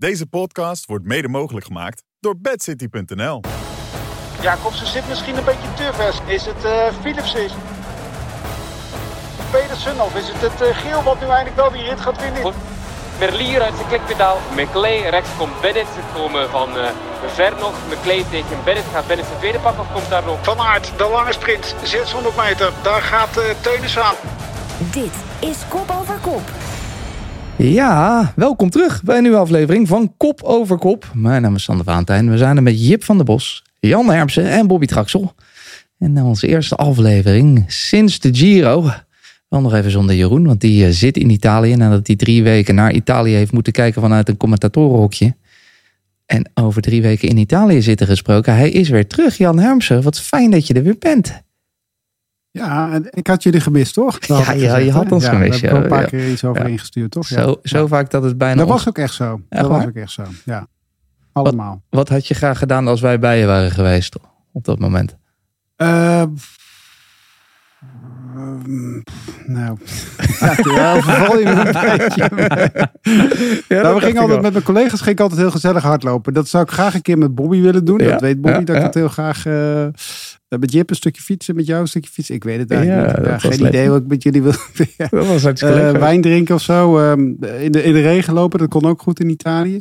Deze podcast wordt mede mogelijk gemaakt door bedcity.nl. Jacobsen zit misschien een beetje te vers. Is het uh, Philipsen? Pedersen of is het het uh, Geel wat nu eindelijk wel die rit gaat winnen? Merlier uit zijn klikpedaal. McLean rechts komt Bennett. Ze komen van uh, ver nog. McLean tegen Bennett. Gaat Bennett zijn tweede pak of komt daar nog? Van Aert, de lange sprint. 600 meter. Daar gaat uh, Teunis aan. Dit is Kop Over Kop. Ja, welkom terug bij een nieuwe aflevering van Kop Over Kop. Mijn naam is Sander Valentijn. We zijn er met Jip van der Bos, Jan Hermsen en Bobby Traxel. En onze eerste aflevering sinds de Giro. Wel nog even zonder Jeroen, want die uh, zit in Italië nadat hij drie weken naar Italië heeft moeten kijken vanuit een commentatorenhokje. En over drie weken in Italië zitten gesproken. Hij is weer terug, Jan Hermsen. Wat fijn dat je er weer bent. Ja, en ik had jullie gemist, toch? Dat ja, ja je had ons ja, gemist. Ja, een paar keer iets over ingestuurd, toch? Zo, zo vaak dat het bijna... Dat was ook echt zo. Dat was ook echt zo, ja. Allemaal. Wat, wat, had je graag gedaan als wij bij je waren geweest op dat moment? Uh, nou, ja, je me een beetje. ja, nou, we gingen altijd met mijn collega's ging altijd heel gezellig hardlopen. Dat zou ik graag een keer met Bobby willen doen. Ja, dat weet Bobby, dat ik het heel graag... Uh, met Jip een stukje fietsen, met jou een stukje fietsen. Ik weet het eigenlijk niet. Ja, geen idee wat ik met jullie wil. dat was uh, wijn drinken of zo. Um, in, de, in de regen lopen, dat kon ook goed in Italië.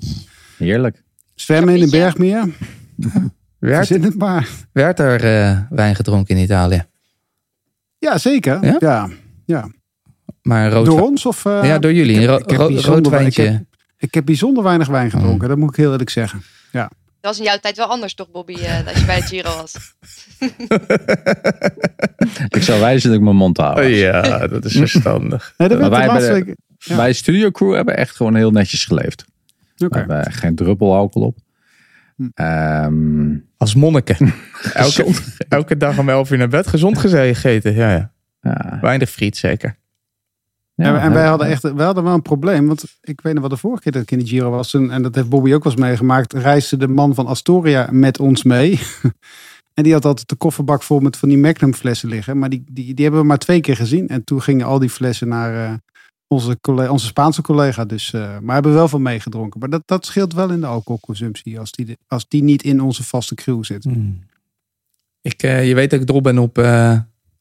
Heerlijk. Zwemmen in een bergmeer. werd, het maar. werd er uh, wijn gedronken in Italië? Ja, zeker. Ja, ja. ja. Maar rood door ons of? Uh, ja, door jullie. Ik heb, ik heb rood, rood wijntje. Ik heb, ik heb, bijzonder weinig wijn gedronken. Mm. Dat moet ik heel eerlijk zeggen. Ja. Dat was in jouw tijd wel anders toch, Bobby, uh, dat je bij de Giro was? ik zou wijzen dat ik mijn mond hou. Ja, dat is verstandig. nee, dat maar wij, bij, de, ja. wij Studio Crew hebben echt gewoon heel netjes geleefd. Okay. We hebben geen druppel alcohol op. Hm. Um, Als monniken. elke, elke dag om 11 uur naar bed gezond gegeten. Ja, ja. ja. Weinig friet zeker. Ja, en, en wij hadden echt wij hadden wel een probleem. Want ik weet nog wat de vorige keer dat ik in de Giro was. En, dat heeft Bobby ook wel eens meegemaakt. Reisde de man van Astoria met ons mee. en die had altijd de kofferbak vol met van die Magnum flessen liggen. Maar die, die, die hebben we maar twee keer gezien. En toen gingen al die flessen naar uh, onze, collega, onze Spaanse collega. Dus, uh, maar hebben wel van meegedronken. Maar dat, dat scheelt wel in de alcoholconsumptie. Als die, als die niet in onze vaste crew zit. Hmm. Ik, uh, je weet dat ik dol ben op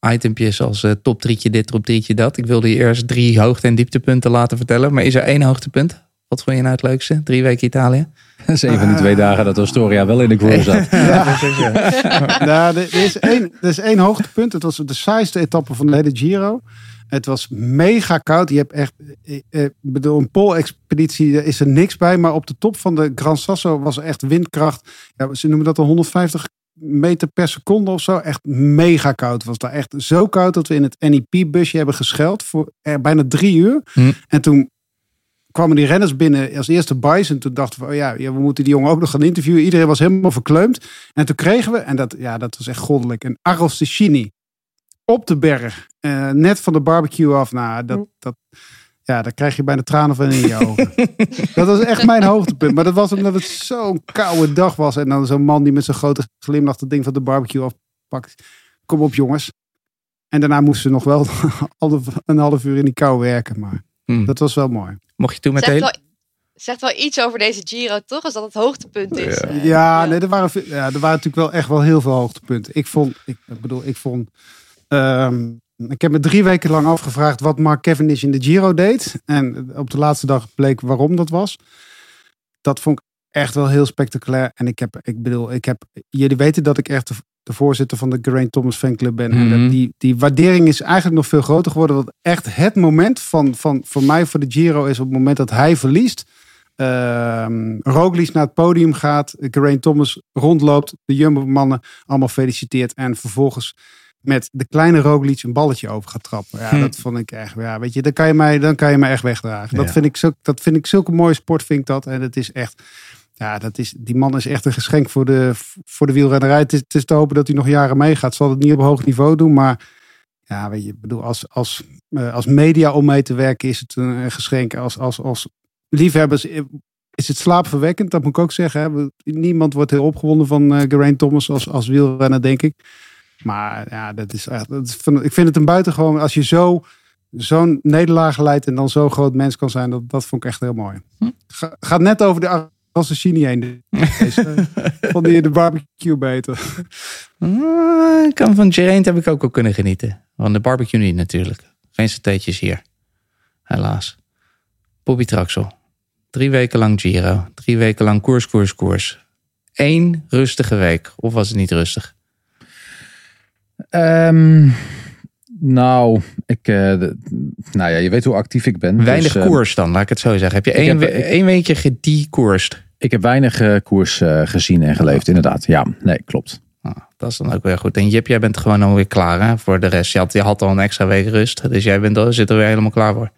itempjes als uh, top drietje dit, top drietje dat. Ik wilde je eerst drie hoogte- en dieptepunten laten vertellen. Maar is er één hoogtepunt? Wat vond je nou het leukste? Drie weken Italië? Dat is een van die twee dagen dat Astoria wel in de groep zat. ja. ja. nou, er, is één, er is één hoogtepunt. Het was de saaiste etappe van de hele Giro. Het was mega koud. Je hebt echt, ik bedoel, een poolexpeditie is er niks bij. Maar op de top van de Gran Sasso was er echt windkracht. Ja, ze noemen dat de 150 meter per seconde of zo. Echt mega koud was daar. Echt zo koud dat we in het NEP-busje hebben gescheld voor er bijna drie uur. Hm. En toen kwamen die renners binnen als eerste Bice. En toen dachten we, oh ja, we moeten die jongen ook nog gaan interviewen. Iedereen was helemaal verkleumd. En toen kregen we, en dat, ja, dat was echt goddelijk, een Arrosticini op de berg. Uh, net van de barbecue af. Nou, dat... dat ja, daar krijg je bijna tranen van in je ogen. dat was echt mijn hoogtepunt. Maar dat was omdat het zo'n koude dag was. En dan zo'n man die met zijn grote glimlach het ding van de barbecue afpakt. Kom op jongens. En daarna moesten ze nog wel een half uur in die kou werken. Maar mm. dat was wel mooi. Mocht je toen met zegt, wel, zegt wel iets over deze Giro, toch? Als dat het hoogtepunt is. Ja, ja, nee, er waren, ja, er waren natuurlijk wel echt wel heel veel hoogtepunten. Ik vond, ik, ik bedoel, ik vond... Um, ik heb me drie weken lang afgevraagd wat Mark Cavendish in de Giro deed. En op de laatste dag bleek waarom dat was. Dat vond ik echt wel heel spectaculair. En ik heb, ik bedoel, ik heb, jullie weten dat ik echt de, de voorzitter van de Geraint Thomas fanclub ben. Mhm. En die, die waardering is eigenlijk nog veel groter geworden. Want echt het moment van, van voor mij voor de Giro is op het moment dat hij verliest. Uh, Roglic naar het podium gaat. Geraint Thomas rondloopt. De Jumbo-mannen allemaal feliciteert. En vervolgens met de kleine Roglic een balletje over gaat trappen. Ja, Hm. dat vond ik echt. Ja, weet je, dan kan je mij, dan kan je mij echt wegdragen. Dat vind ik zo, dat vind ik zulke mooie sport, vind ik dat. En het is echt. Ja, dat is, die man is echt een geschenk voor de, voor de wielrennerij. Het is, het is te hopen dat hij nog jaren meegaat. Zal het niet op hoog niveau doen, maar ja, weet je, bedoel, als, als, eh, als media om mee te werken is het een, geschenk. Als, als, als liefhebbers eh, is het slaapverwekkend, dat moet ik ook zeggen. Hè. Niemand wordt heel opgewonden van eh Geraint Thomas als, als wielrenner, denk ik. Maar ja, dat is echt, dat is van, ik vind het een buitengewoon als je zo zo'n nederlaag leidt en dan zo'n groot mens kan zijn, dat, dat vond ik echt heel mooi. Hm. Ga, gaat net over de Rossini heen. Vond je de barbecue beter? Ah, ik kan van Geraint heb ik ook wel kunnen genieten. Van de barbecue niet natuurlijk. Geen satéetjes hier. Helaas. Bobby Traxel. Drie weken lang Giro. Drie weken lang koers, koers, koers. Eén rustige week. Of was het niet rustig? Ehm, nou, ik, eh, de- nou ja, je weet hoe actief ik ben. Weinig dus, eh, koers dan, laat ik het zo zeggen. Heb je één, heb- ik- één weekje gediekoerst? Ik heb weinig eh, koers eh, gezien en geleefd, inderdaad. Ja, nee, klopt. Ah, dat is dan ook weer goed. En Jip, jij bent gewoon alweer klaar hè, voor de rest. Je had, je had al een extra week rust. Dus jij bent, er- zit er weer helemaal klaar voor.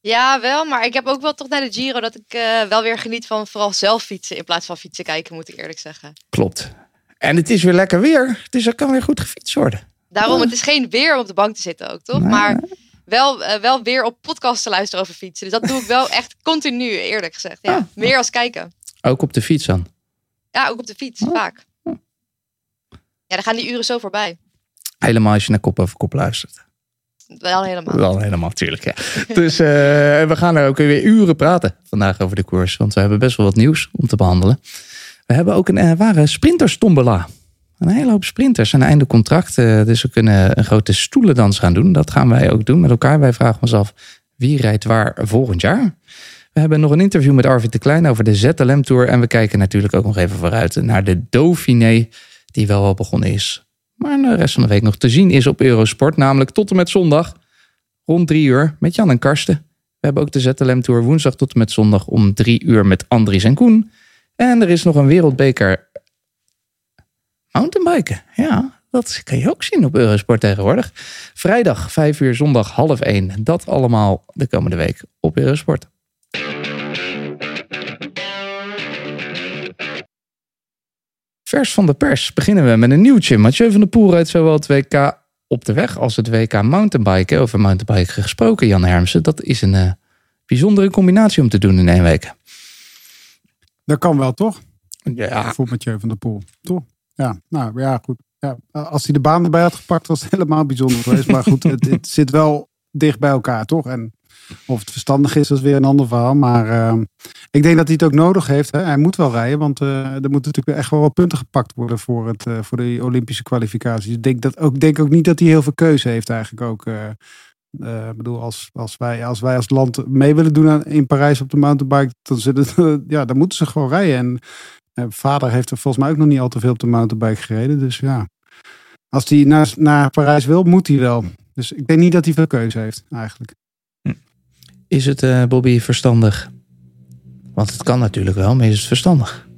Ja, wel. Maar ik heb ook wel toch naar de Giro dat ik eh, wel weer geniet van vooral zelf fietsen in plaats van fietsen kijken, moet ik eerlijk zeggen. Klopt. En het is weer lekker weer. Dus er kan weer goed gefietst worden. Daarom, het is geen weer om op de bank te zitten ook, toch? Nee. Maar wel, eh, wel weer op podcasts te luisteren over fietsen. Dus dat doe ik wel echt continu, eerlijk gezegd. Ja, Ah. meer als kijken. Ook op de fiets dan. Ja, ook op de fiets, vaak. Ja, dan gaan die uren zo voorbij. Helemaal als je naar kop over kop luistert. Wel helemaal. Wel helemaal, natuurlijk. Ja. Dus eh, we gaan er ook weer uren praten vandaag over de koers. Want we hebben best wel wat nieuws om te behandelen. We hebben ook een uh, ware sprinterstombola. Een hele hoop sprinters aan einde contract. eh, dus we kunnen een grote stoelendans gaan doen. Dat gaan wij ook doen met elkaar. Wij vragen ons af wie rijdt waar volgend jaar. We hebben nog een interview met Arvid de Klein over de ZLM Tour. En we kijken natuurlijk ook nog even vooruit naar de Dauphiné. Die wel al begonnen is. Maar de rest van de week nog te zien is op Eurosport. Namelijk tot en met zondag rond drie uur met Jan en Karsten. We hebben ook de ZLM Tour woensdag tot en met zondag om drie uur met Andries en Koen. En er is nog een wereldbeker mountainbiken. Ja, dat kan je ook zien op Eurosport tegenwoordig. Vrijdag vijf uur, zondag half één. Dat allemaal de komende week op Eurosport. Vers van de pers beginnen we met een nieuwtje. Mathieu van der Poel rijdt zowel het WK op de weg als het WK mountainbiken. Over mountainbiken gesproken, Jan Hermsen. Dat is een uh, bijzondere combinatie om te doen in één week. Dat kan wel, toch? Ja. Voor Mathieu van der Poel. Toch? Ja, nou ja, goed. Ja, als hij de baan erbij had gepakt, was het helemaal bijzonder geweest. Maar goed, het, het zit wel dicht bij elkaar, toch? En of het verstandig is, dat is weer een ander verhaal. Maar uh, ik denk dat hij het ook nodig heeft. Hè? Hij moet wel rijden, want uh, er moeten natuurlijk echt wel wat punten gepakt worden voor, het, uh, voor de Olympische kwalificaties. Ik denk, dat ook, denk ook niet dat hij heel veel keuze heeft eigenlijk ook. Ik bedoel, als, als, wij, als wij als land mee willen doen aan, in Parijs op de mountainbike, dan, zit het, ja, dan moeten ze gewoon rijden. En uh, vader heeft er volgens mij ook nog niet al te veel op de mountainbike gereden. Dus ja, als hij naar, naar Parijs wil, moet hij wel. Dus ik denk niet dat hij veel keuze heeft eigenlijk. Is het, uh, Bobby, verstandig? Want het kan natuurlijk wel, maar is het verstandig?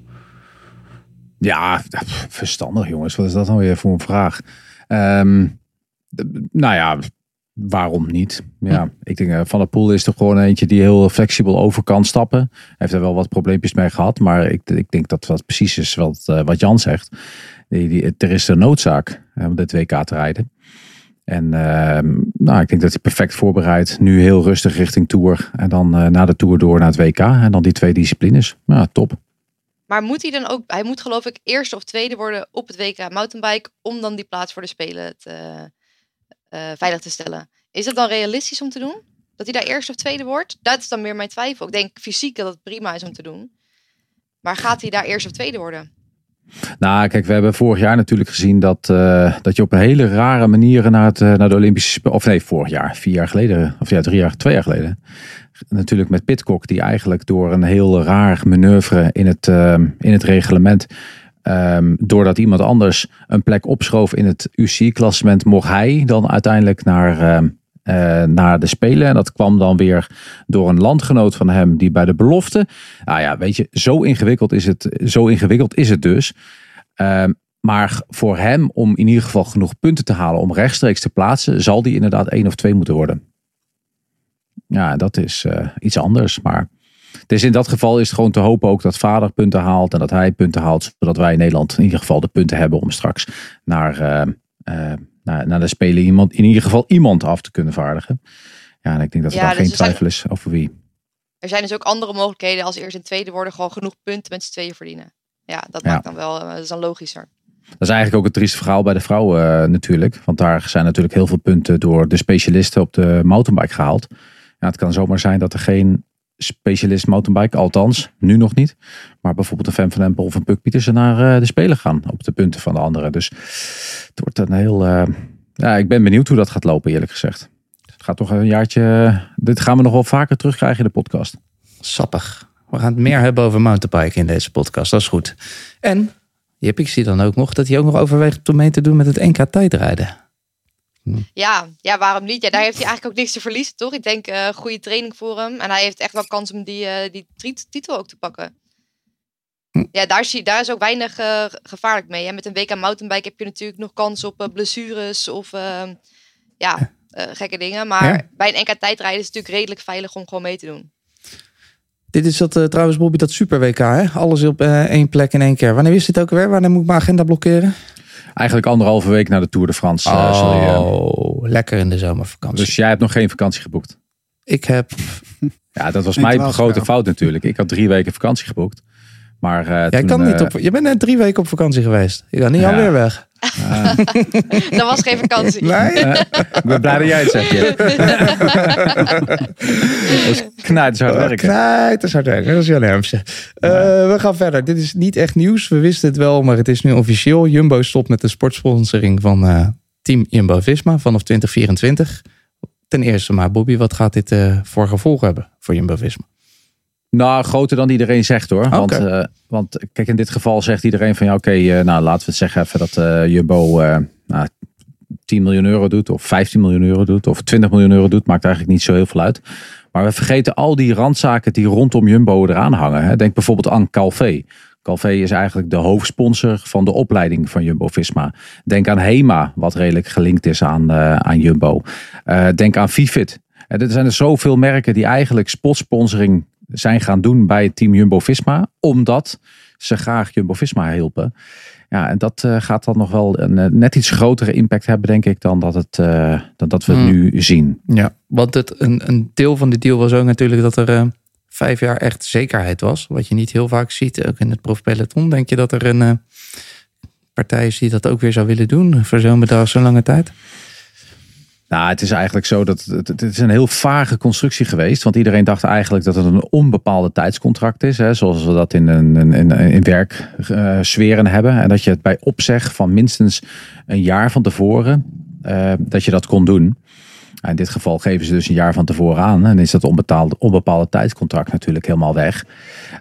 Ja, verstandig jongens. Wat is dat dan weer voor een vraag? Um, nou ja, waarom niet? Ja, hm. ik denk uh, Van der Poel is er gewoon eentje die heel flexibel over kan stappen. Hij heeft er wel wat probleempjes mee gehad, maar ik, ik denk dat dat precies is wat, uh, wat Jan zegt. Die, die, er is een noodzaak om dit WK te rijden. En uh, nou, ik denk dat hij perfect voorbereid. Nu heel rustig richting Tour. En dan uh, na de Tour door naar het WK. En dan die twee disciplines. Ja, top. Maar moet hij dan ook... Hij moet geloof ik eerste of tweede worden op het WK mountainbike. Om dan die plaats voor de Spelen te, uh, veilig te stellen. Is het dan realistisch om te doen? Dat hij daar eerste of tweede wordt? Dat is dan meer mijn twijfel. Ik denk fysiek dat het prima is om te doen. Maar gaat hij daar eerste of tweede worden? Nou, kijk, we hebben vorig jaar natuurlijk gezien dat, uh, dat je op een hele rare manier naar, het, uh, naar de Olympische. Of nee, vorig jaar, vier jaar geleden. Of ja, drie jaar, twee jaar geleden. Natuurlijk met Pitcock, die eigenlijk door een heel raar manoeuvre in het, uh, in het reglement. Um, doordat iemand anders een plek opschoof in het UCI-klassement, mocht hij dan uiteindelijk naar, uh, naar de Spelen. En dat kwam dan weer door een landgenoot van hem die bij de belofte. Nou ja, weet je, zo ingewikkeld is het, zo ingewikkeld is het dus. Uh, maar voor hem om in ieder geval genoeg punten te halen om rechtstreeks te plaatsen, zal die inderdaad één of twee moeten worden. Ja, dat is uh, iets anders. Maar dus in dat geval is het gewoon te hopen ook dat vader punten haalt en dat hij punten haalt, zodat wij in Nederland in ieder geval de punten hebben om straks naar naar, naar de Spelen iemand, in ieder geval iemand af te kunnen vaardigen. Ja, en ik denk dat er ja, daar dus geen twijfel zijn, is over wie. Er zijn dus ook andere mogelijkheden als eerst en tweede worden gewoon genoeg punten met z'n tweeën verdienen. Ja, dat Ja. maakt dan wel, eh, dat is dan logischer. Dat is eigenlijk ook het trieste verhaal bij de vrouwen eh, natuurlijk. Want daar zijn natuurlijk heel veel punten door de specialisten op de mountainbike gehaald. Ja, het kan zomaar zijn dat er geen specialist mountainbike, althans nu nog niet. Maar bijvoorbeeld een Fem van Empel of een Puk Pietersen naar eh, de Spelen gaan op de punten van de anderen. Dus het wordt een heel... eh, ja, ik ben benieuwd hoe dat gaat lopen eerlijk gezegd. Het gaat toch een jaartje... Dit gaan we nog wel vaker terugkrijgen in de podcast. Sappig. We gaan het meer hebben over mountainbiken in deze podcast. Dat is goed. En, Jip, ik zie dan ook nog dat hij ook nog overweegt om mee te doen met het NK tijdrijden. Ja, ja, waarom niet? Ja, daar heeft hij eigenlijk ook niks te verliezen, toch? Ik denk eh goede training voor hem. En hij heeft echt wel kans om die, eh, die titel ook te pakken. Ja, daar, zie, daar is ook weinig eh, gevaarlijk mee. En met een WK mountainbike heb je natuurlijk nog kans op blessures of eh, ja, gekke dingen. Maar Ja. bij een NK tijdrijden is het natuurlijk redelijk veilig om gewoon mee te doen. Dit is dat, trouwens, Bobby, dat super WK, hè? Alles op één plek in één keer. Wanneer is dit ook weer? Wanneer moet ik mijn agenda blokkeren? Eigenlijk anderhalve week na de Tour de France. eh, je, oh, lekker in de zomervakantie. dus jij hebt nog geen vakantie geboekt. ik heb... Ja, dat was mijn grote fout natuurlijk. Ik had drie weken vakantie geboekt. Maar eh, Jij toen, kan niet eh, op... Je bent net drie weken op vakantie geweest. Je kan niet Ja. alweer weg. Dat was geen vakantie. Nee? Ik ben blij dat jij het zegt. Jip. dat is hard werken. Knijt, dat is hard werken. Dat is Jan Hermsen. Eh, we gaan verder. Dit is niet echt nieuws. We wisten het wel, maar het is nu officieel. Jumbo stopt met de sportsponsoring van eh, team Jumbo-Visma vanaf 2024. Ten eerste maar, Bobby, wat gaat dit eh, voor gevolgen hebben voor Jumbo-Visma? Nou, groter dan iedereen zegt hoor. Want, eh, want kijk, in dit geval zegt iedereen van ja, oké, eh, nou laten we het zeggen even dat eh, Jumbo nou, 10 miljoen euro doet, of 15 miljoen euro doet, of 20 miljoen euro doet, maakt eigenlijk niet zo heel veel uit. Maar we vergeten al die randzaken die rondom Jumbo eraan hangen. Hè. Denk bijvoorbeeld aan Calvé. Calvé is eigenlijk de hoofdsponsor van de opleiding van Jumbo-Visma. Denk aan Hema, wat redelijk gelinkt is aan, aan Jumbo. Denk aan. Eh, er zijn er zoveel merken die eigenlijk spotsponsoring zijn gaan doen bij team Jumbo-Visma. Omdat ze graag Jumbo-Visma hielpen. Ja, en dat eh, gaat dan nog wel een eh, net iets grotere impact hebben, denk ik, dan dat, het, eh, dan dat we het Hmm. nu zien. Ja, want het, een, een deel van die deal was ook natuurlijk dat er vijf jaar echt zekerheid was. Wat je niet heel vaak ziet, ook in het profpeloton. Denk je dat er een partij is die dat ook weer zou willen doen voor zo'n bedrag, zo'n lange tijd? Nou, het is eigenlijk zo dat het, het is een heel vage constructie geweest. Want iedereen dacht eigenlijk dat het een onbepaalde tijdscontract is. Hè, zoals we dat in, een, in, in, werksferen hebben. En dat je het bij opzeg van minstens een jaar van tevoren, eh, dat je dat kon doen. In dit geval geven ze dus een jaar van tevoren aan. En is dat onbetaalde, onbepaalde tijdscontract natuurlijk helemaal weg.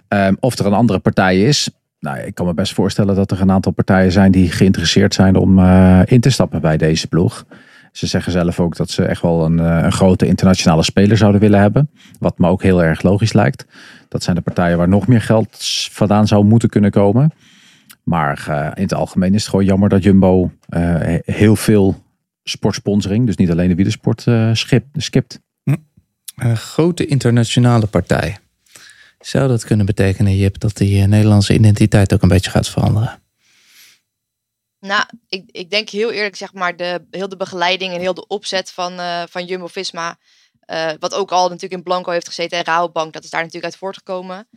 Ehm, of er een andere partij is. Nou, ik kan me best voorstellen dat er een aantal partijen zijn die geïnteresseerd zijn om eh, in te stappen bij deze ploeg. Ze zeggen zelf ook dat ze echt wel een, eh, een grote internationale speler zouden willen hebben. Wat me ook heel erg logisch lijkt. Dat zijn de partijen waar nog meer geld vandaan zou moeten kunnen komen. Maar eh, in het algemeen is het gewoon jammer dat Jumbo eh, heel veel sportsponsoring, dus niet alleen de wielersport, eh schip, skipt. Een grote internationale partij. Zou dat kunnen betekenen, Jip, dat die Nederlandse identiteit ook een beetje gaat veranderen? Nou, ik, ik denk heel eerlijk, zeg maar, de, heel de begeleiding en heel de opzet van, eh, van Jumbo-Visma, eh, wat ook al natuurlijk in Blanco heeft gezeten en Rabobank, dat is daar natuurlijk uit voortgekomen.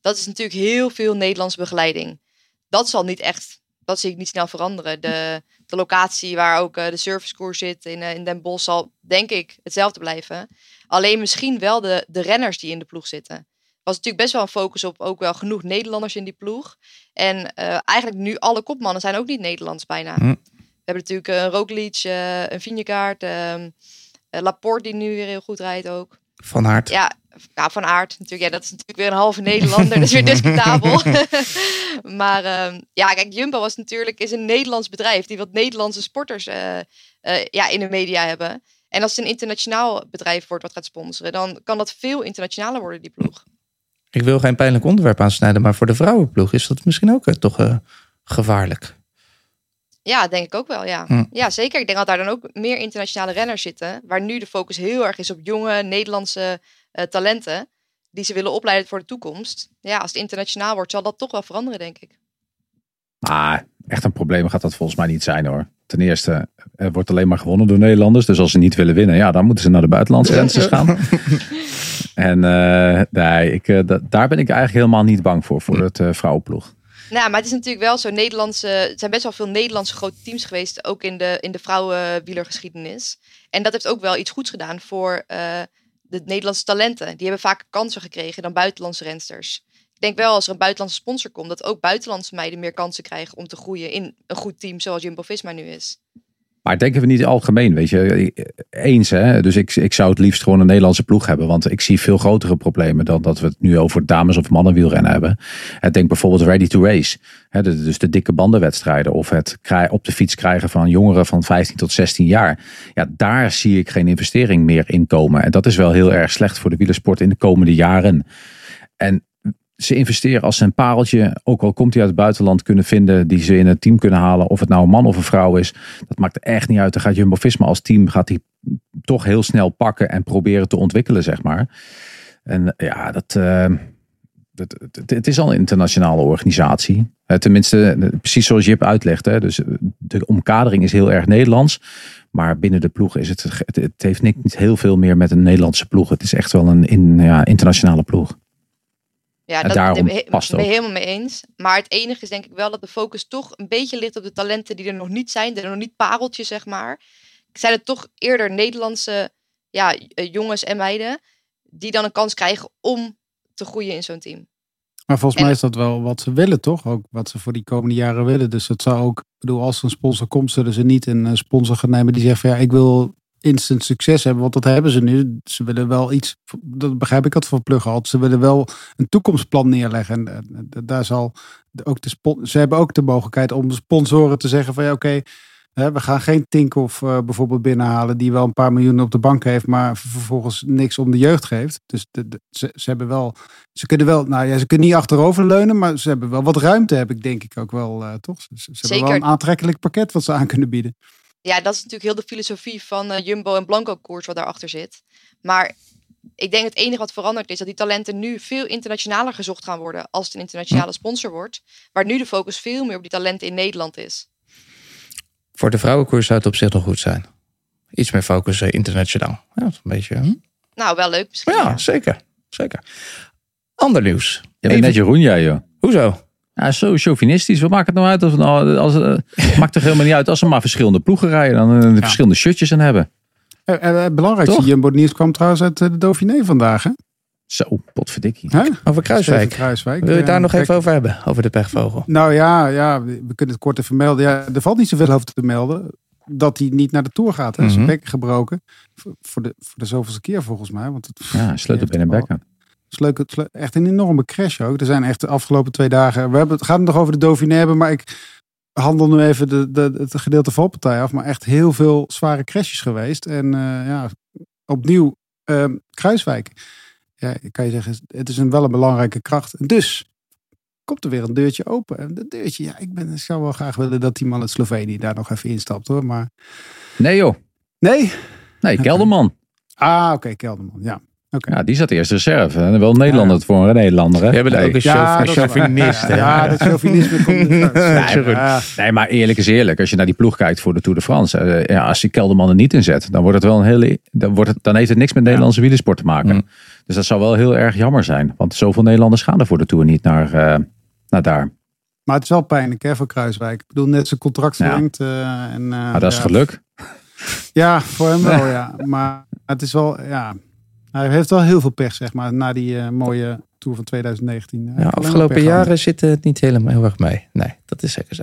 Dat is natuurlijk heel veel Nederlandse begeleiding. Dat zal niet echt, dat zie ik niet snel veranderen. De, de locatie waar ook eh, de servicekoers zit in, in Den Bosch zal, denk ik, hetzelfde blijven. Alleen misschien wel de, de renners die in de ploeg zitten. Was natuurlijk best wel een focus op ook wel genoeg Nederlanders in die ploeg. En eh, eigenlijk nu alle kopmannen zijn ook niet Nederlands bijna. Hm. We hebben natuurlijk een Roglic, eh, een Vingegaard, ehm, eh, Laporte die nu weer heel goed rijdt ook. Van Aert. Ja, ja, van aard natuurlijk. Ja, dat is natuurlijk weer een halve Nederlander. dat is weer discutabel. maar ehm, ja, kijk, Jumbo was natuurlijk is een Nederlands bedrijf die wat Nederlandse sporters eh, eh, ja, in de media hebben. En als het een internationaal bedrijf wordt wat gaat sponsoren, dan kan dat veel internationaler worden, die ploeg. Ik wil geen pijnlijk onderwerp aansnijden, maar voor de vrouwenploeg is dat misschien ook eh, toch eh, gevaarlijk. Ja, denk ik ook wel, ja. Hm. Ja, zeker. Ik denk dat daar dan ook meer internationale renners zitten. Waar nu de focus heel erg is op jonge Nederlandse eh, talenten. Die ze willen opleiden voor de toekomst. Ja, als het internationaal wordt, zal dat toch wel veranderen, denk ik. Maar echt een probleem gaat dat volgens mij niet zijn hoor. Ten eerste, er wordt alleen maar gewonnen door Nederlanders. Dus als ze niet willen winnen, ja, dan moeten ze naar de buitenlandse grenzen gaan. En eh, nee, ik, eh, da- daar ben ik eigenlijk helemaal niet bang voor, voor het eh, vrouwenploeg. Nou, maar het is natuurlijk wel zo. Nederlandse, er zijn best wel veel Nederlandse grote teams geweest. Ook in de, in de vrouwenwielergeschiedenis. En dat heeft ook wel iets goeds gedaan voor de Nederlandse talenten. Die hebben vaker kansen gekregen dan buitenlandse rensters. Ik denk wel als er een buitenlandse sponsor komt, dat ook buitenlandse meiden meer kansen krijgen om te groeien in een goed team zoals Jumbo Visma nu is. Maar denken we niet algemeen, weet je, eens hè. Dus ik, ik zou het liefst gewoon een Nederlandse ploeg hebben. Want ik zie veel grotere problemen dan dat we het nu over dames- of mannenwielrennen hebben. Ik denk bijvoorbeeld ready to race. Hè, dus de dikke bandenwedstrijden. Of het op de fiets krijgen van jongeren van 15 tot 16 jaar. Ja, daar zie ik geen investering meer in komen. En dat is wel heel erg slecht voor de wielersport in de komende jaren. En ze investeren als een pareltje, ook al komt hij uit het buitenland, kunnen vinden die ze in het team kunnen halen. Of het nou een man of een vrouw is, dat maakt echt niet uit. Dan gaat Jumbo-Visma als team gaat die toch heel snel pakken en proberen te ontwikkelen, zeg maar. En ja, dat, eh, dat, het, is al een internationale organisatie. Eh, tenminste, eh, precies zoals Jip uitlegt. Hè. Dus eh, de omkadering is heel erg Nederlands. Maar binnen de ploeg is het, het, het heeft niet niet heel veel meer met een Nederlandse ploeg. Het is echt wel een in, ja, internationale ploeg. Ja, En dat daarom daar past ben ik helemaal mee eens. Maar het enige is denk ik wel dat de focus toch een beetje ligt op de talenten die er nog niet zijn. Er nog niet pareltjes, zeg maar. Zijn het toch eerder Nederlandse ja, eh, jongens en meiden die dan een kans krijgen om te groeien in zo'n team. Maar volgens En- mij is dat wel wat ze willen, toch? Ook wat ze voor die komende jaren willen. Dus het zou ook, ik bedoel, als een sponsor komt, zullen ze niet een eh, sponsor gaan nemen die zegt van ja, ik wil instant succes hebben, want dat hebben ze nu. Ze willen wel iets, dat begrijp ik het van altijd. Ze willen wel een toekomstplan neerleggen. En daar zal ook de ze hebben ook de mogelijkheid om de sponsoren te zeggen van ja, oké, we gaan geen Tinkoff eh bijvoorbeeld binnenhalen die wel een paar miljoen op de bank heeft, maar ver- vervolgens niks om de jeugd geeft. Dus de, de- ze, ze hebben wel, ze kunnen wel, nou ja, ze kunnen niet achterover leunen, maar ze hebben wel wat ruimte, heb ik denk ik ook wel, eh, toch? Ze, ze hebben wel een aantrekkelijk pakket wat ze aan kunnen bieden. Ja, dat is natuurlijk heel de filosofie van eh, Jumbo en Blanco koers wat daarachter zit. Maar ik denk het enige wat veranderd is dat die talenten nu veel internationaler gezocht gaan worden als het een internationale sponsor wordt. Waar nu de focus veel meer op die talenten in Nederland is. Voor de vrouwenkoers zou het op zich nog goed zijn. Iets meer focus eh, internationaal. Ja, dat is een beetje. hm? Nou, wel leuk misschien. Ja, zeker. Zeker. Ander nieuws. Je bent Even- net Jeroen, jij joh. Hoezo? Ja, zo chauvinistisch. Wat maakt het nou uit? Of, nou, als, eh, maakt toch helemaal niet uit als ze maar verschillende ploegen rijden. Dan eh, verschillende shirtjes aan hebben. Eh, eh, Het belangrijkste Toch? Jumbo nieuws kwam trouwens uit eh, de Dauphiné vandaag. Hè? Zo, potverdikkie. Hè? Over Kruiswijk. Wil je het daar Eh, nog kijk, even over hebben? Over de pechvogel. Nou ja, ja, we kunnen het kort even melden. Ja, er valt niet zoveel over te melden. Dat hij niet naar de Tour gaat. Hè? Zijn Mhm. bek gebroken. Voor de, voor de zoveelste keer volgens mij. Want het Ja, sleutelbeen en bekken. Is leuk, het is echt een enorme crash ook. Er zijn echt de afgelopen twee dagen... We hebben, het gaat het nog over de Dauphiné hebben. Maar ik handel nu even de, de, het gedeelte valpartij af. Maar echt heel veel zware crashes geweest. En eh, ja, opnieuw ehm, Kruiswijk. Ja, kan je zeggen, het is een, wel een belangrijke kracht. Dus komt er weer een deurtje open. En dat deurtje, ja, ik, ben, ik zou wel graag willen dat die man uit Slovenië daar nog even instapt hoor. Maar Nee joh. nee. Nee, Kelderman. Ah, oké, Kelderman. Ja, oké. Ja, die zat eerst reserve. En wel een Nederlander Ja. voor een Nederlander. Hè? We hebben er Nee. ook een Ja, chauvinist. hè? Ja, dat chauvinisme komt er Nee. Nee, maar eerlijk is eerlijk. Als je naar die ploeg kijkt voor de Tour de France. eh, ja, als je Kelderman er niet in zet, dan, wordt het wel een hele, dan, wordt het, dan heeft het niks met Nederlandse wielersport te maken. Mm. Dus dat zou wel heel erg jammer zijn. Want zoveel Nederlanders gaan er voor de Tour niet naar, eh, naar daar. Maar het is wel pijnlijk hè, voor Kruiswijk. Ik bedoel, net zijn contract Ja. verlengd. eh, en, eh, Maar dat is ja. geluk. Ja, voor hem wel, ja. Maar het is wel, ja. Hij heeft wel heel veel pech, zeg maar, na die eh, mooie Tour van 2019. Hij heeft Ja, afgelopen jaren zit het niet helemaal heel erg mee. Nee, dat is zeker zo.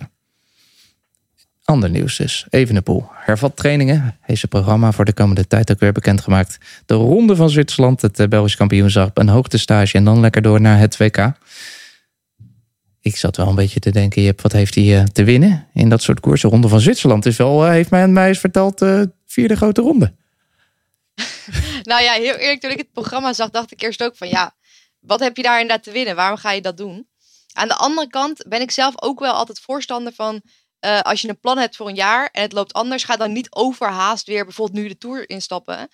Ander nieuws dus. Evenepoel. Hervat trainingen. Heeft zijn programma voor de komende tijd ook weer bekendgemaakt. De Ronde van Zwitserland, het eh, Belgisch kampioenschap, een hoogtestage en dan lekker door naar het WK. Ik zat wel een beetje te denken, Jip, wat heeft hij eh, te winnen in dat soort koersen? Ronde van Zwitserland is wel, eh, heeft mij, mij eens verteld, eh vierde grote ronde. Nou ja, heel eerlijk, toen ik het programma zag, dacht ik eerst ook van ja, wat heb je daar inderdaad te winnen? Waarom ga je dat doen? Aan de andere kant ben ik zelf ook wel altijd voorstander van eh, als je een plan hebt voor een jaar en het loopt anders, ga dan niet overhaast weer bijvoorbeeld nu de tour instappen.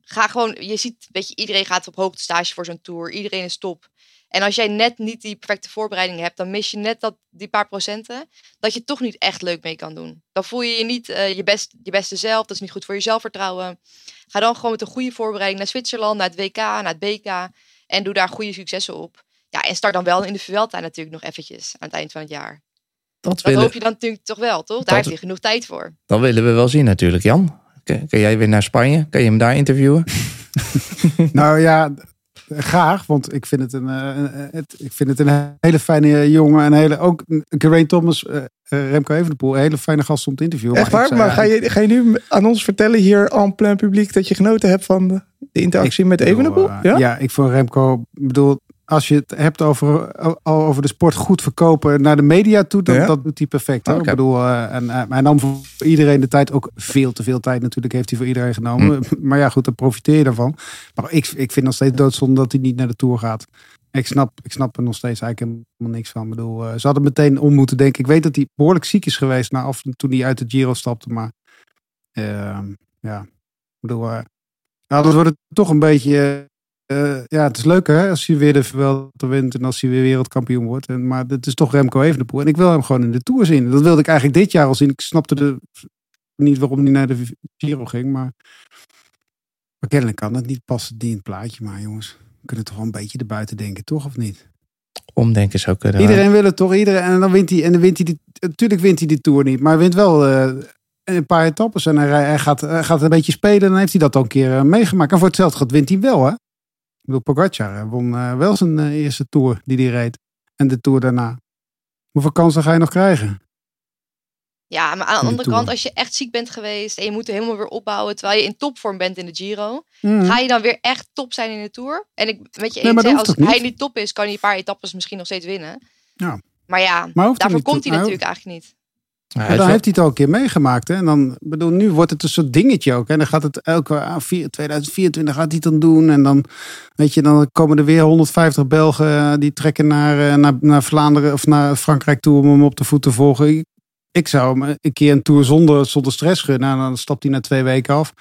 Ga gewoon, je ziet, weet je, iedereen gaat op hoogte stage voor zo'n tour, iedereen is top. En als jij net niet die perfecte voorbereiding hebt, dan mis je net dat, die paar procenten, dat je toch niet echt leuk mee kan doen. Dan voel je je niet eh, je, best, je beste zelf, dat is niet goed voor je zelfvertrouwen. Ga dan gewoon met een goede voorbereiding naar Zwitserland, naar het WK, naar het BK. En doe daar goede successen op. Ja, en start dan wel in de Vuelta natuurlijk nog eventjes aan het eind van het jaar. Dat, Dat willen, hoop je dan natuurlijk toch wel, toch? Daar Dat- heeft hij genoeg tijd voor. dat willen we wel zien natuurlijk, Jan. Kun kun jij weer naar Spanje? Kan je hem daar interviewen? Nou ja, graag. Want ik vind het een, eh, een- het, ik vind het een hele fijne jongen. En hele, ook Geraint Thomas, eh, eh, Remco Evenepoel. Een hele fijne gast om te interviewen. Echt waar? Maar ga je, ga je nu aan ons vertellen hier en plein publiek dat je genoten hebt van de, interactie met Ik Evenepoel? eh, Ja? ja, ik vond Remco, bedoel, als je het hebt over, over de sport goed verkopen naar de media toe, dan Ja? dat doet hij perfect. Hoor. Ik bedoel, eh, en eh, hij nam voor iedereen de tijd, ook veel te veel tijd natuurlijk, heeft hij voor iedereen genomen. Hm. Maar ja, goed, daar profiteer je daarvan. Maar ik, ik vind nog steeds doodzonde dat hij niet naar de Tour gaat. Ik snap, ik snap er nog steeds eigenlijk helemaal niks van. Ik bedoel, eh, ze hadden meteen om moeten denken. Ik weet dat hij behoorlijk ziek is geweest na af, toen hij uit de Giro stapte. Maar ehm, ja, ik bedoel, eh, nou, dat wordt het toch een beetje. Eh, ja, het is leuk hè, als hij weer de Vuelta wint en als hij weer wereldkampioen wordt. En, maar het is toch Remco Evenepoel. En ik wil hem gewoon in de Tour zien. Dat wilde ik eigenlijk dit jaar al zien. Ik snapte de, niet waarom hij naar de Giro ging. Maar, maar kennelijk kan het niet passen die in het plaatje. Maar jongens, we kunnen toch wel een beetje erbuiten denken, toch? Of niet? Omdenken zou kunnen. Iedereen wil het toch? Iedereen, en dan wint hij. En dan wint hij die, natuurlijk wint hij die Tour niet. Maar hij wint wel eh, een paar etappes. En hij, hij, gaat, hij gaat een beetje spelen. En dan heeft hij dat al een keer eh, meegemaakt. En voor hetzelfde gaat wint hij wel, hè? Ik bedoel, Pogacar won eh, wel zijn eh, eerste Tour die hij reed. En de Tour daarna. Hoeveel kansen ga je nog krijgen? Ja, maar aan de de andere Tour. kant, als je echt ziek bent geweest en je moet er helemaal weer opbouwen terwijl je in topvorm bent in de Giro, Mm. ga je dan weer echt top zijn in de Tour? En ik met je Nee, eens, als hij niet? top is, kan hij een paar etappes misschien nog steeds winnen. Ja. Maar ja, Maar daarvoor komt hij natuurlijk eigenlijk niet. Maar is dan wel- heeft hij het al een keer meegemaakt. Hè? En dan, bedoel, nu wordt het een soort dingetje ook. En dan gaat het elke ah, vier- 2024 gaat hij het dan doen. En dan, weet je, dan komen er weer 150 Belgen eh, die trekken naar, eh, naar, naar Vlaanderen of naar Frankrijk toe om hem op de voet te volgen. Ik, zou hem een keer een tour zonder, zonder stress gunnen. En dan stapt hij na twee weken af.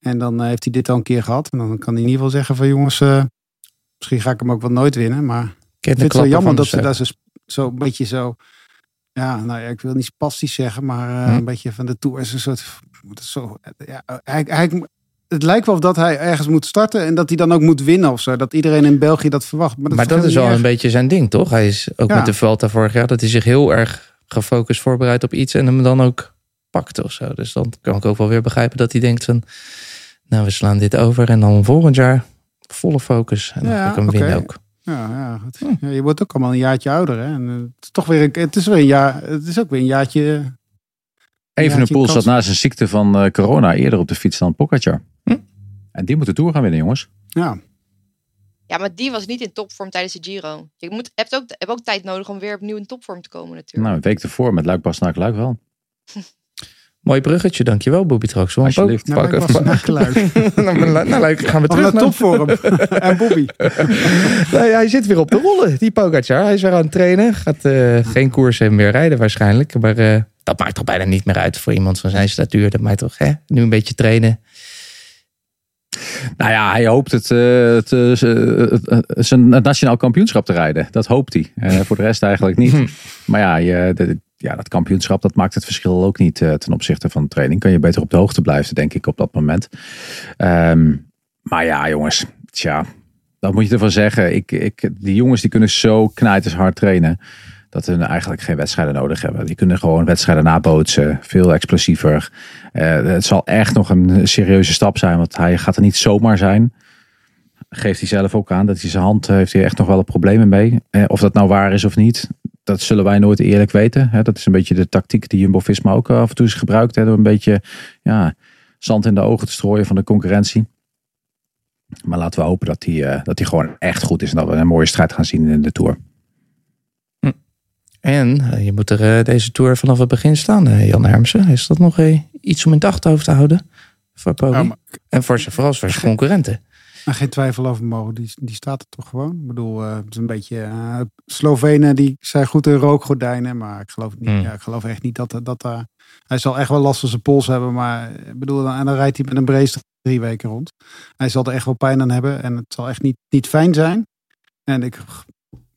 En dan eh, heeft hij dit al een keer gehad. En dan kan hij in ieder geval zeggen van jongens, misschien ga ik hem ook wel nooit winnen. Maar ik vind het wel klappen jammer dat ze daar zo, zo een beetje zo. Ja, nou ja, ik wil niet spastisch zeggen, maar eh, Hm. een beetje van de tour is een soort. Zo, ja, hij, hij, het lijkt wel of dat hij ergens moet starten en dat hij dan ook moet winnen of zo. Dat iedereen in België dat verwacht. Maar dat, Maar dat is wel een beetje zijn ding, toch? Hij is ook Ja. met de Vuelta vorig jaar dat hij zich heel erg gefocust voorbereidt op iets en hem dan ook pakt of zo. Dus dan kan ik ook wel weer begrijpen dat hij denkt van, nou we slaan dit over en dan volgend jaar volle focus en dan Ja, ga ik hem oké. winnen ook. Ja, ja, goed. Hm. Ja, je wordt ook allemaal een jaartje ouder. Hè? En, het is toch weer een, het is weer een jaar. Het is ook weer een jaartje. Evenepoel zat na zijn ziekte van eh, corona eerder op de fiets dan Pogacar. Hm? En die moet de Tour gaan winnen, jongens. Ja, Ja, maar die was niet in topvorm tijdens de Giro. Je moet, hebt, ook, hebt ook tijd nodig om weer opnieuw in topvorm te komen natuurlijk. Nou, een week ervoor met Luik Bastenaak Luik wel. Mooi bruggetje, dankjewel Bobby Traxel. Alsjeblieft. nou, ik was naar geluid. nou, nou, nou, gaan we terug naar naar topvorm. en Bobby. Nee, hij zit weer op de rollen, die Pogacar. Hij is weer aan het trainen. Gaat eh, geen koersen meer rijden waarschijnlijk. Maar eh, dat maakt toch bijna niet meer uit voor iemand van zijn statuur. Dat maakt toch hè? nu een beetje trainen. Nou ja, hij hoopt het, eh, het, eh, eh, het, nationaal kampioenschap te rijden. Dat hoopt hij. Voor de rest eigenlijk niet. Maar ja, je, de- ja, dat kampioenschap dat maakt het verschil ook niet ten opzichte van de training. Kan je beter op de hoogte blijven, denk ik, op dat moment. Ehm, maar ja, jongens. Tja, wat moet je ervan zeggen? Ik, ik, die jongens die kunnen zo knijters hard trainen. Dat ze eigenlijk geen wedstrijden nodig hebben. Die kunnen gewoon wedstrijden nabootsen. Veel explosiever. Eh, het zal echt nog een serieuze stap zijn. Want hij gaat er niet zomaar zijn. Geeft hij zelf ook aan. Dat hij zijn hand eh, heeft hij echt nog wel problemen mee. Eh, of dat nou waar is of niet. Dat zullen wij nooit eerlijk weten. Dat is een beetje de tactiek die Jumbo-Visma ook af en toe is gebruikt. Door een beetje ja, zand in de ogen te strooien van de concurrentie. Maar laten we hopen dat hij, dat hij gewoon echt goed is. En dat we een mooie strijd gaan zien in de Tour. En eh, je moet er eh, deze tour vanaf het begin staan, eh, Jan Hermsen. Is dat nog iets om in het achterhoofd te houden? Voor Poggi? Ja, maar- En voor zijn, vooral voor zijn concurrenten. Maar geen twijfel over mogen. Die, die staat er toch gewoon. Ik bedoel, het is een beetje. Slovenen die zijn goed in rookgordijnen. Maar ik geloof, niet, Hmm. ja, ik geloof echt niet dat, dat daar. Hij zal echt wel last van zijn pols hebben. Maar ik bedoel, dan- en dan rijdt hij met een brace drie weken rond. Hij zal er echt wel pijn aan hebben. En het zal echt niet, niet fijn zijn. En ik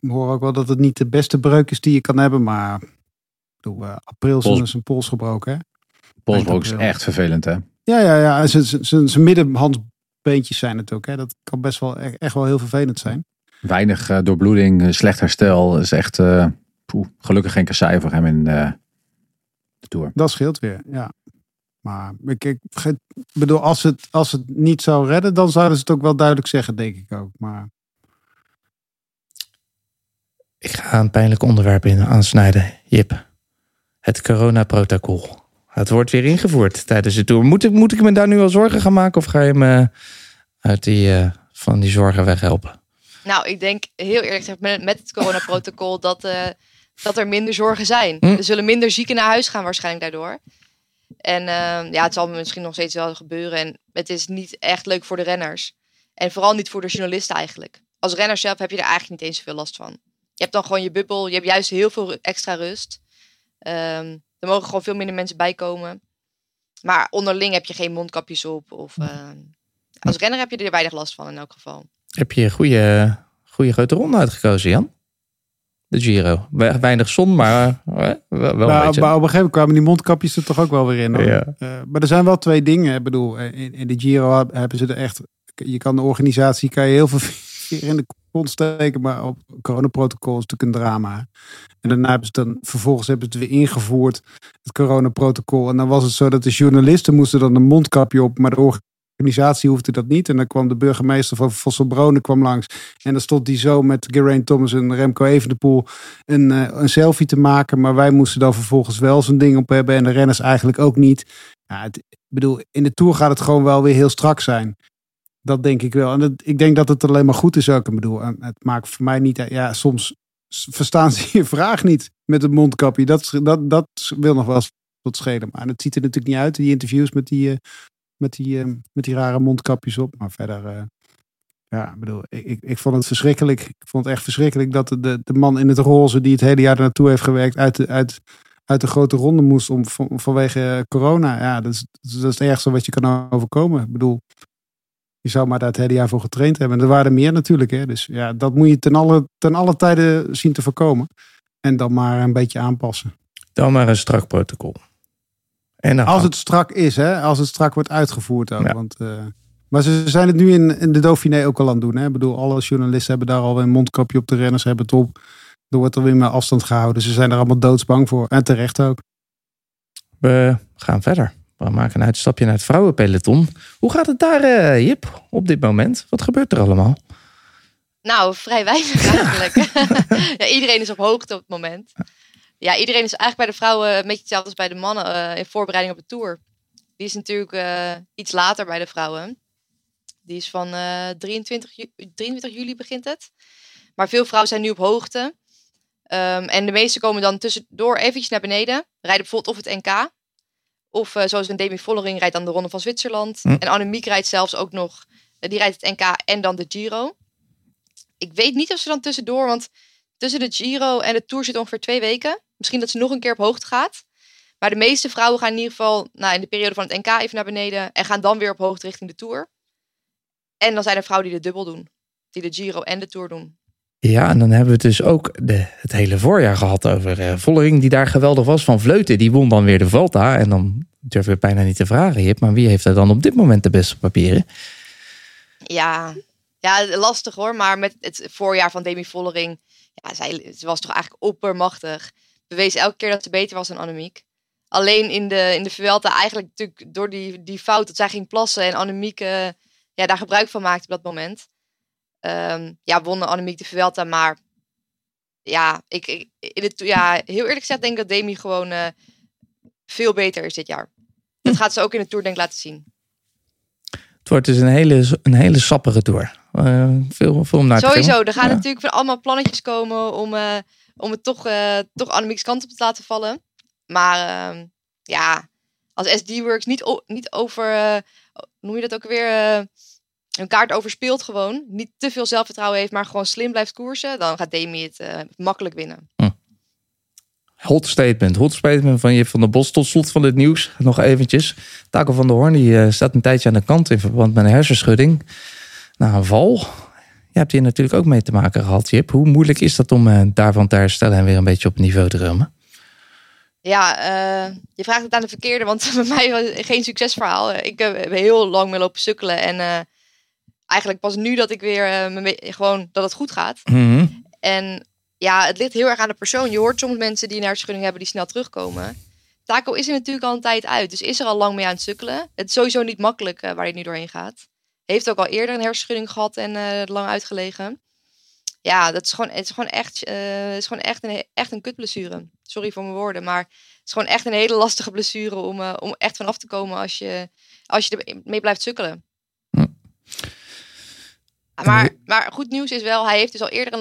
hoor ook wel dat het niet de beste breuk is die je kan hebben. Maar ik bedoel, eh, april zijn Pols- zijn pols gebroken. Hè? Polsbroek is echt vervelend hè. Ja, ja, ja. Zijn- middenhandsbeentjes zijn het ook. Hè? Dat kan best wel echt, echt wel heel vervelend zijn. Weinig eh, doorbloeding, eh, slecht herstel. is echt poeh, gelukkig geen kassei voor hem in de Tour. Dat scheelt weer, ja. Maar ik, ik bedoel, als het, als het niet zou redden, dan zouden ze het ook wel duidelijk zeggen, denk ik ook. Maar Ik ga een pijnlijk onderwerp in aansnijden, Jip. Het coronaprotocol. Het wordt weer ingevoerd tijdens de tour. Moet ik, moet ik me daar nu al zorgen gaan maken of ga je me uit die, eh, van die zorgen weghelpen? Nou, ik denk heel eerlijk gezegd met, met het coronaprotocol dat, eh, dat er minder zorgen zijn. Hm. Er zullen minder zieken naar huis gaan waarschijnlijk daardoor. En eh, ja, het zal misschien nog steeds wel gebeuren. En het is niet echt leuk voor de renners. En vooral niet voor de journalisten eigenlijk. Als renner zelf heb je er eigenlijk niet eens zoveel last van. Je hebt dan gewoon je bubbel. Je hebt juist heel veel extra rust. Ehm, er mogen gewoon veel minder mensen bijkomen. Maar onderling heb je geen mondkapjes op. Of, eh, als renner heb je er weinig last van in elk geval. Heb je een goede, goede grote ronde uitgekozen, Jan? De Giro. We- Weinig zon, maar eh, wel, Nou, beetje. maar op een gegeven moment kwamen die mondkapjes er toch ook wel weer in. hoor. Ja. Eh, maar er zijn wel twee dingen. Ik bedoel, eh, in, in de Giro heb- hebben ze er echt... Je kan de organisatie kan je heel veel in de kont steken. Maar op coronaprotocol is natuurlijk een drama. En daarna hebben ze dan... Vervolgens hebben ze het weer ingevoerd. Het coronaprotocol. En dan was het zo dat de journalisten moesten dan een mondkapje op. Maar de organisatie hoefde dat niet. En dan kwam de burgemeester van Vosselbronen kwam langs. En dan stond hij zo met Geraint Thomas en Remco Evenepoel een, eh, een selfie te maken. Maar wij moesten dan vervolgens wel zo'n ding op hebben. En de renners eigenlijk ook niet. Ja, ik bedoel, in de Tour gaat het gewoon wel weer heel strak zijn. Dat denk ik wel. En dat, ik denk dat het alleen maar goed is ook. Ik bedoel, het maakt voor mij niet... Ja, soms verstaan ze je vraag niet met het mondkapje. Dat, dat, dat wil nog wel eens wat schelen. Maar het ziet er natuurlijk niet uit, die interviews met die, eh, met die, eh, met die rare mondkapjes op. Maar verder... eh, ja, ik bedoel, ik, ik, ik vond het verschrikkelijk. Ik vond het echt verschrikkelijk dat de, de, man in het roze die het hele jaar naartoe heeft gewerkt uit de, uit, uit de grote ronde moest om, van, vanwege corona. Ja, dat is, dat is het ergste wat je kan overkomen. Ik bedoel, je zou maar daar het hele jaar voor getraind hebben. En er waren er meer natuurlijk. Hè? Dus ja, dat moet je ten alle, ten alle tijden zien te voorkomen. En dan maar een beetje aanpassen. Dan maar een strak protocol. En Als het strak is, hè? als het strak wordt uitgevoerd ook. Ja. Want, eh, maar ze zijn het nu in, in de Dauphiné ook al aan het doen. Hè? Ik bedoel, alle journalisten hebben daar al een mondkapje op. De renners hebben het op. Er wordt er weer meer afstand gehouden. Ze zijn er allemaal doodsbang voor. En terecht ook. We gaan verder. We maken een uitstapje naar het vrouwenpeloton. Hoe gaat het daar, eh, Jip, op dit moment? Wat gebeurt er allemaal? Nou, vrij weinig eigenlijk. ja, iedereen is op hoogte op het moment. Ja, iedereen is eigenlijk bij de vrouwen een beetje hetzelfde als bij de mannen eh, in voorbereiding op de Tour. Die is natuurlijk eh, iets later bij de vrouwen. Die is van eh 23, ju- 23 juli begint het. Maar veel vrouwen zijn nu op hoogte. Ehm, en de meeste komen dan tussendoor eventjes naar beneden. Rijden bijvoorbeeld of het NK. Of eh, zoals een Demi Vollering rijdt dan de Ronde van Zwitserland. Hm. En Annemiek rijdt zelfs ook nog. eh, die rijdt het NK en dan de Giro. Ik weet niet of ze dan tussendoor, want tussen de Giro en de Tour zit ongeveer twee weken. Misschien dat ze nog een keer op hoogte gaat. Maar de meeste vrouwen gaan in ieder geval nou, in de periode van het NK even naar beneden. En gaan dan weer op hoogte richting de Tour. En dan zijn er vrouwen die de dubbel doen. Die de Giro en de Tour doen. Ja, en dan hebben we het dus ook de, het hele voorjaar gehad over eh, Vollering, die daar geweldig was. Van Vleuten, die won dan weer de Volta. En dan durven we bijna niet te vragen, Jip. Maar wie heeft er dan op dit moment de beste papieren? Ja, ja, lastig hoor. Maar met het voorjaar van Demi Vollering. Ja, zij, ze was toch eigenlijk oppermachtig. Bewees elke keer dat ze beter was dan Annemiek. Alleen in de, in de Vuelta eigenlijk natuurlijk door die, die fout dat zij ging plassen. En Annemiek ja, daar gebruik van maakte op dat moment. Ehm, ja, won Annemiek de Vuelta. Maar ja, ik, ik, in het, ja, heel eerlijk gezegd denk ik dat Demi gewoon eh, veel beter is dit jaar. Dat gaat ze ook in de Tour denk ik laten zien. Het wordt dus een hele, een hele sappige tour. Eh, veel, veel om naar te Sowieso, filmen. er gaan Ja. natuurlijk van allemaal plannetjes komen om, eh, om het toch, toch Annemiek's kant op te laten vallen. Maar ehm, ja, als SD-Works niet, niet over, hoe noem je dat ook weer, een kaart overspeelt gewoon. Niet te veel zelfvertrouwen heeft, maar gewoon slim blijft koersen. Dan gaat Demi het eh, makkelijk winnen. Hot statement. Hot statement van Jip van der Bos. Tot slot van dit nieuws. Nog eventjes. Taco van der Hoorn die, eh, staat een tijdje aan de kant in verband met een hersenschudding. Na een val. Je hebt hier natuurlijk ook mee te maken gehad, Jip. Hoe moeilijk is dat om eh, daarvan te herstellen en weer een beetje op niveau te komen? Ja, je vraagt het aan de verkeerde, want bij mij was het geen succesverhaal. Ik heb heel lang mee lopen sukkelen en eigenlijk pas nu dat ik weer eh, gewoon dat het goed gaat. Mhm. En ja, het ligt heel erg aan de persoon. Je hoort soms mensen die een hersenschudding hebben die snel terugkomen. Taco is er natuurlijk al een tijd uit, dus is er al lang mee aan het sukkelen. Het is sowieso niet makkelijk eh, waar hij nu doorheen gaat. Heeft ook al eerder een hersenschudding gehad en eh, lang uitgelegen. Ja, dat is gewoon, het is gewoon echt, het is gewoon echt een, echt een kutblessure. Sorry voor mijn woorden, maar het is gewoon echt een hele lastige blessure om, om echt vanaf te komen als je, als je ermee blijft sukkelen. Maar, maar goed nieuws is wel, hij heeft dus al eerder een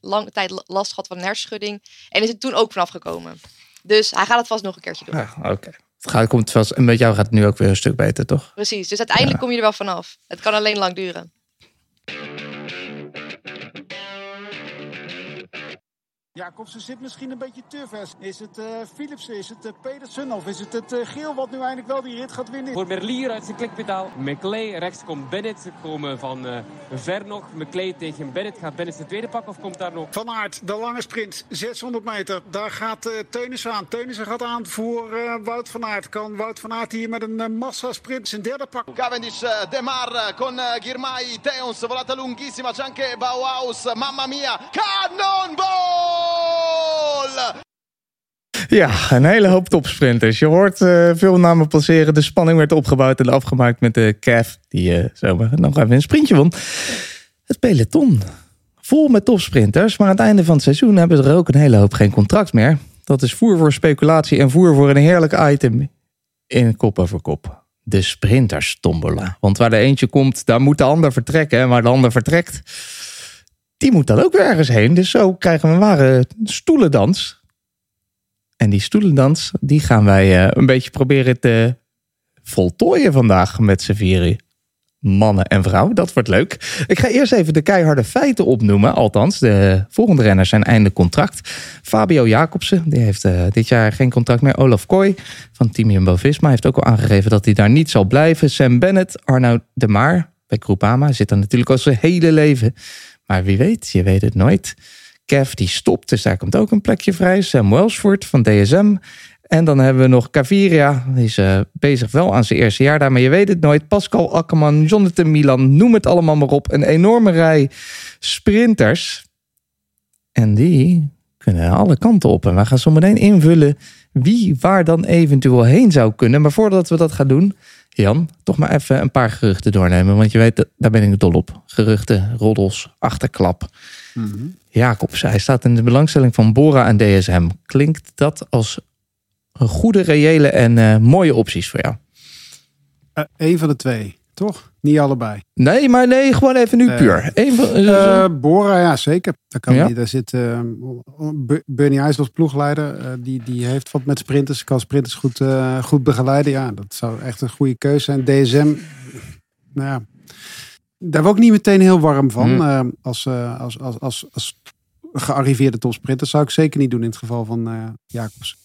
lange, tijd last gehad van een hersenschudding. En is er toen ook vanaf gekomen. Dus hij gaat het vast nog een keertje doen. Ja, Oké. Het gaat, komt vast, en met jou gaat het nu ook weer een stuk beter, toch? Precies, dus uiteindelijk Ja. kom je er wel vanaf. Het kan alleen lang duren. Jacobsen zit misschien een beetje te vers. Is het eh, Philipsen, is het eh, Pedersen of is het het eh, Geel wat nu eindelijk wel die rit gaat winnen? Voor Merlier uit zijn klikpedaal. McLeay, rechts komt Bennett. Ze komen van eh, ver nog. McLeay tegen Bennett. Gaat Bennett zijn tweede pak of komt daar nog? Van Aert, de lange sprint, 600 meter. Daar gaat eh Teunissen aan. Teunissen gaat aan voor eh, Wout van Aert. Kan Wout van Aert hier met een eh, massasprint zijn derde pak? Cavendish, eh, De Mar con Girmay, Teuns, volata lunghissima, c'è anche Bauhaus, mamma mia, Cannonball! Ja, een hele hoop topsprinters. Je hoort eh, veel namen passeren. De spanning werd opgebouwd en afgemaakt met de Cav, die eh zomaar nog even een sprintje won. Het peloton. Vol met topsprinters, maar aan het einde van het seizoen hebben er ook een hele hoop geen contract meer. Dat is voer voor speculatie en voer voor een heerlijk item in kop over kop. De sprinters tombola. Want waar de eentje komt, daar moet de ander vertrekken. En waar de ander vertrekt, die moet dan ook weer ergens heen. Dus zo krijgen we een ware stoelendans. En die stoelendans, die gaan wij eh, een beetje proberen te voltooien vandaag met z'n vieren. Mannen en vrouwen, dat wordt leuk. Ik ga eerst even de keiharde feiten opnoemen. Althans, de volgende renners zijn einde contract. Fabio Jacobsen, die heeft eh, dit jaar geen contract meer. Olaf Kooi van Team Jumbo-Visma heeft ook al aangegeven dat hij daar niet zal blijven. Sam Bennett, Arnoud de Maar bij Groupama zit er natuurlijk al zijn hele leven. Maar wie weet, je weet het nooit. Kev die stopt, dus daar komt ook een plekje vrij. Sam Welsford van DSM. En dan hebben we nog Caviria. Die is eh, bezig wel aan zijn eerste jaar daar, maar je weet het nooit. Pascal Akkerman, Jonathan Milan, noem het allemaal maar op. Een enorme rij sprinters. En die kunnen alle kanten op. En we gaan zo meteen invullen wie waar dan eventueel heen zou kunnen. Maar voordat we dat gaan doen, Jan, toch maar even een paar geruchten doornemen. Want je weet, dat- daar ben ik dol op. Geruchten, roddels, achterklap. Jacobs, hij staat in de belangstelling van Bora en DSM. Klinkt dat als een goede, reële en eh, mooie opties voor jou? Eén van de twee, toch? Niet allebei. Nee, maar nee, gewoon even nu Nee. puur. Van, Eh, Bora, ja, zeker. Daar, kan Ja? die, daar zit eh, Bernie IJs als ploegleider. eh, die, die heeft wat met sprinters. Kan sprinters goed, eh, goed begeleiden. Ja, dat zou echt een goede keuze zijn. DSM, nou ja, daar word ik niet meteen heel warm van. Eh, als, eh, als, als, als, als gearriveerde topsprinter zou ik zeker niet doen in het geval van eh Jacobs.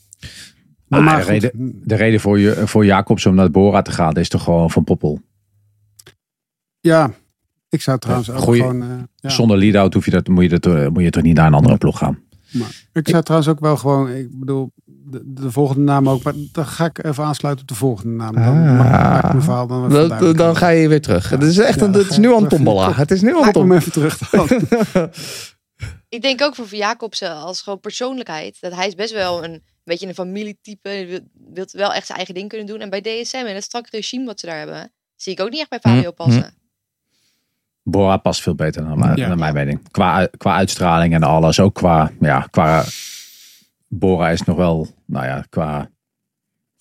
Maar Maar de, reden, de reden voor, je, voor Jacobs om naar Bora te gaan is toch gewoon van Poppel. Ja, ik zou trouwens ook Goeie- gewoon... eh, ja. Zonder lead-out hoef je dat, moet, je dat, eh, moet je toch niet naar een andere ploeg gaan. Maar ik zou trouwens ook wel gewoon, ik bedoel, de, de volgende naam ook, maar dan ga ik even aansluiten op de volgende naam. Dan Ah. maak, maak ik mijn verhaal dan Dat- dan ga je weer terug. Het is echt Ja, een, het is nu ik al een even tombola. Het is nu al een Lijkt me tombola. even terug. Ik denk ook voor Jacobsen als gewoon persoonlijkheid. Dat hij is best wel een beetje een familietype. Wil, wil wel echt zijn eigen ding kunnen doen. En bij DSM en het strakke regime wat ze daar hebben, zie ik ook niet echt bij Fabio Hm, passen. Bora past veel beter naar, mijn- Ja. naar mijn mening. Qua, qua uitstraling en alles. Ook qua, ja, qua Bora is nog wel, nou ja, qua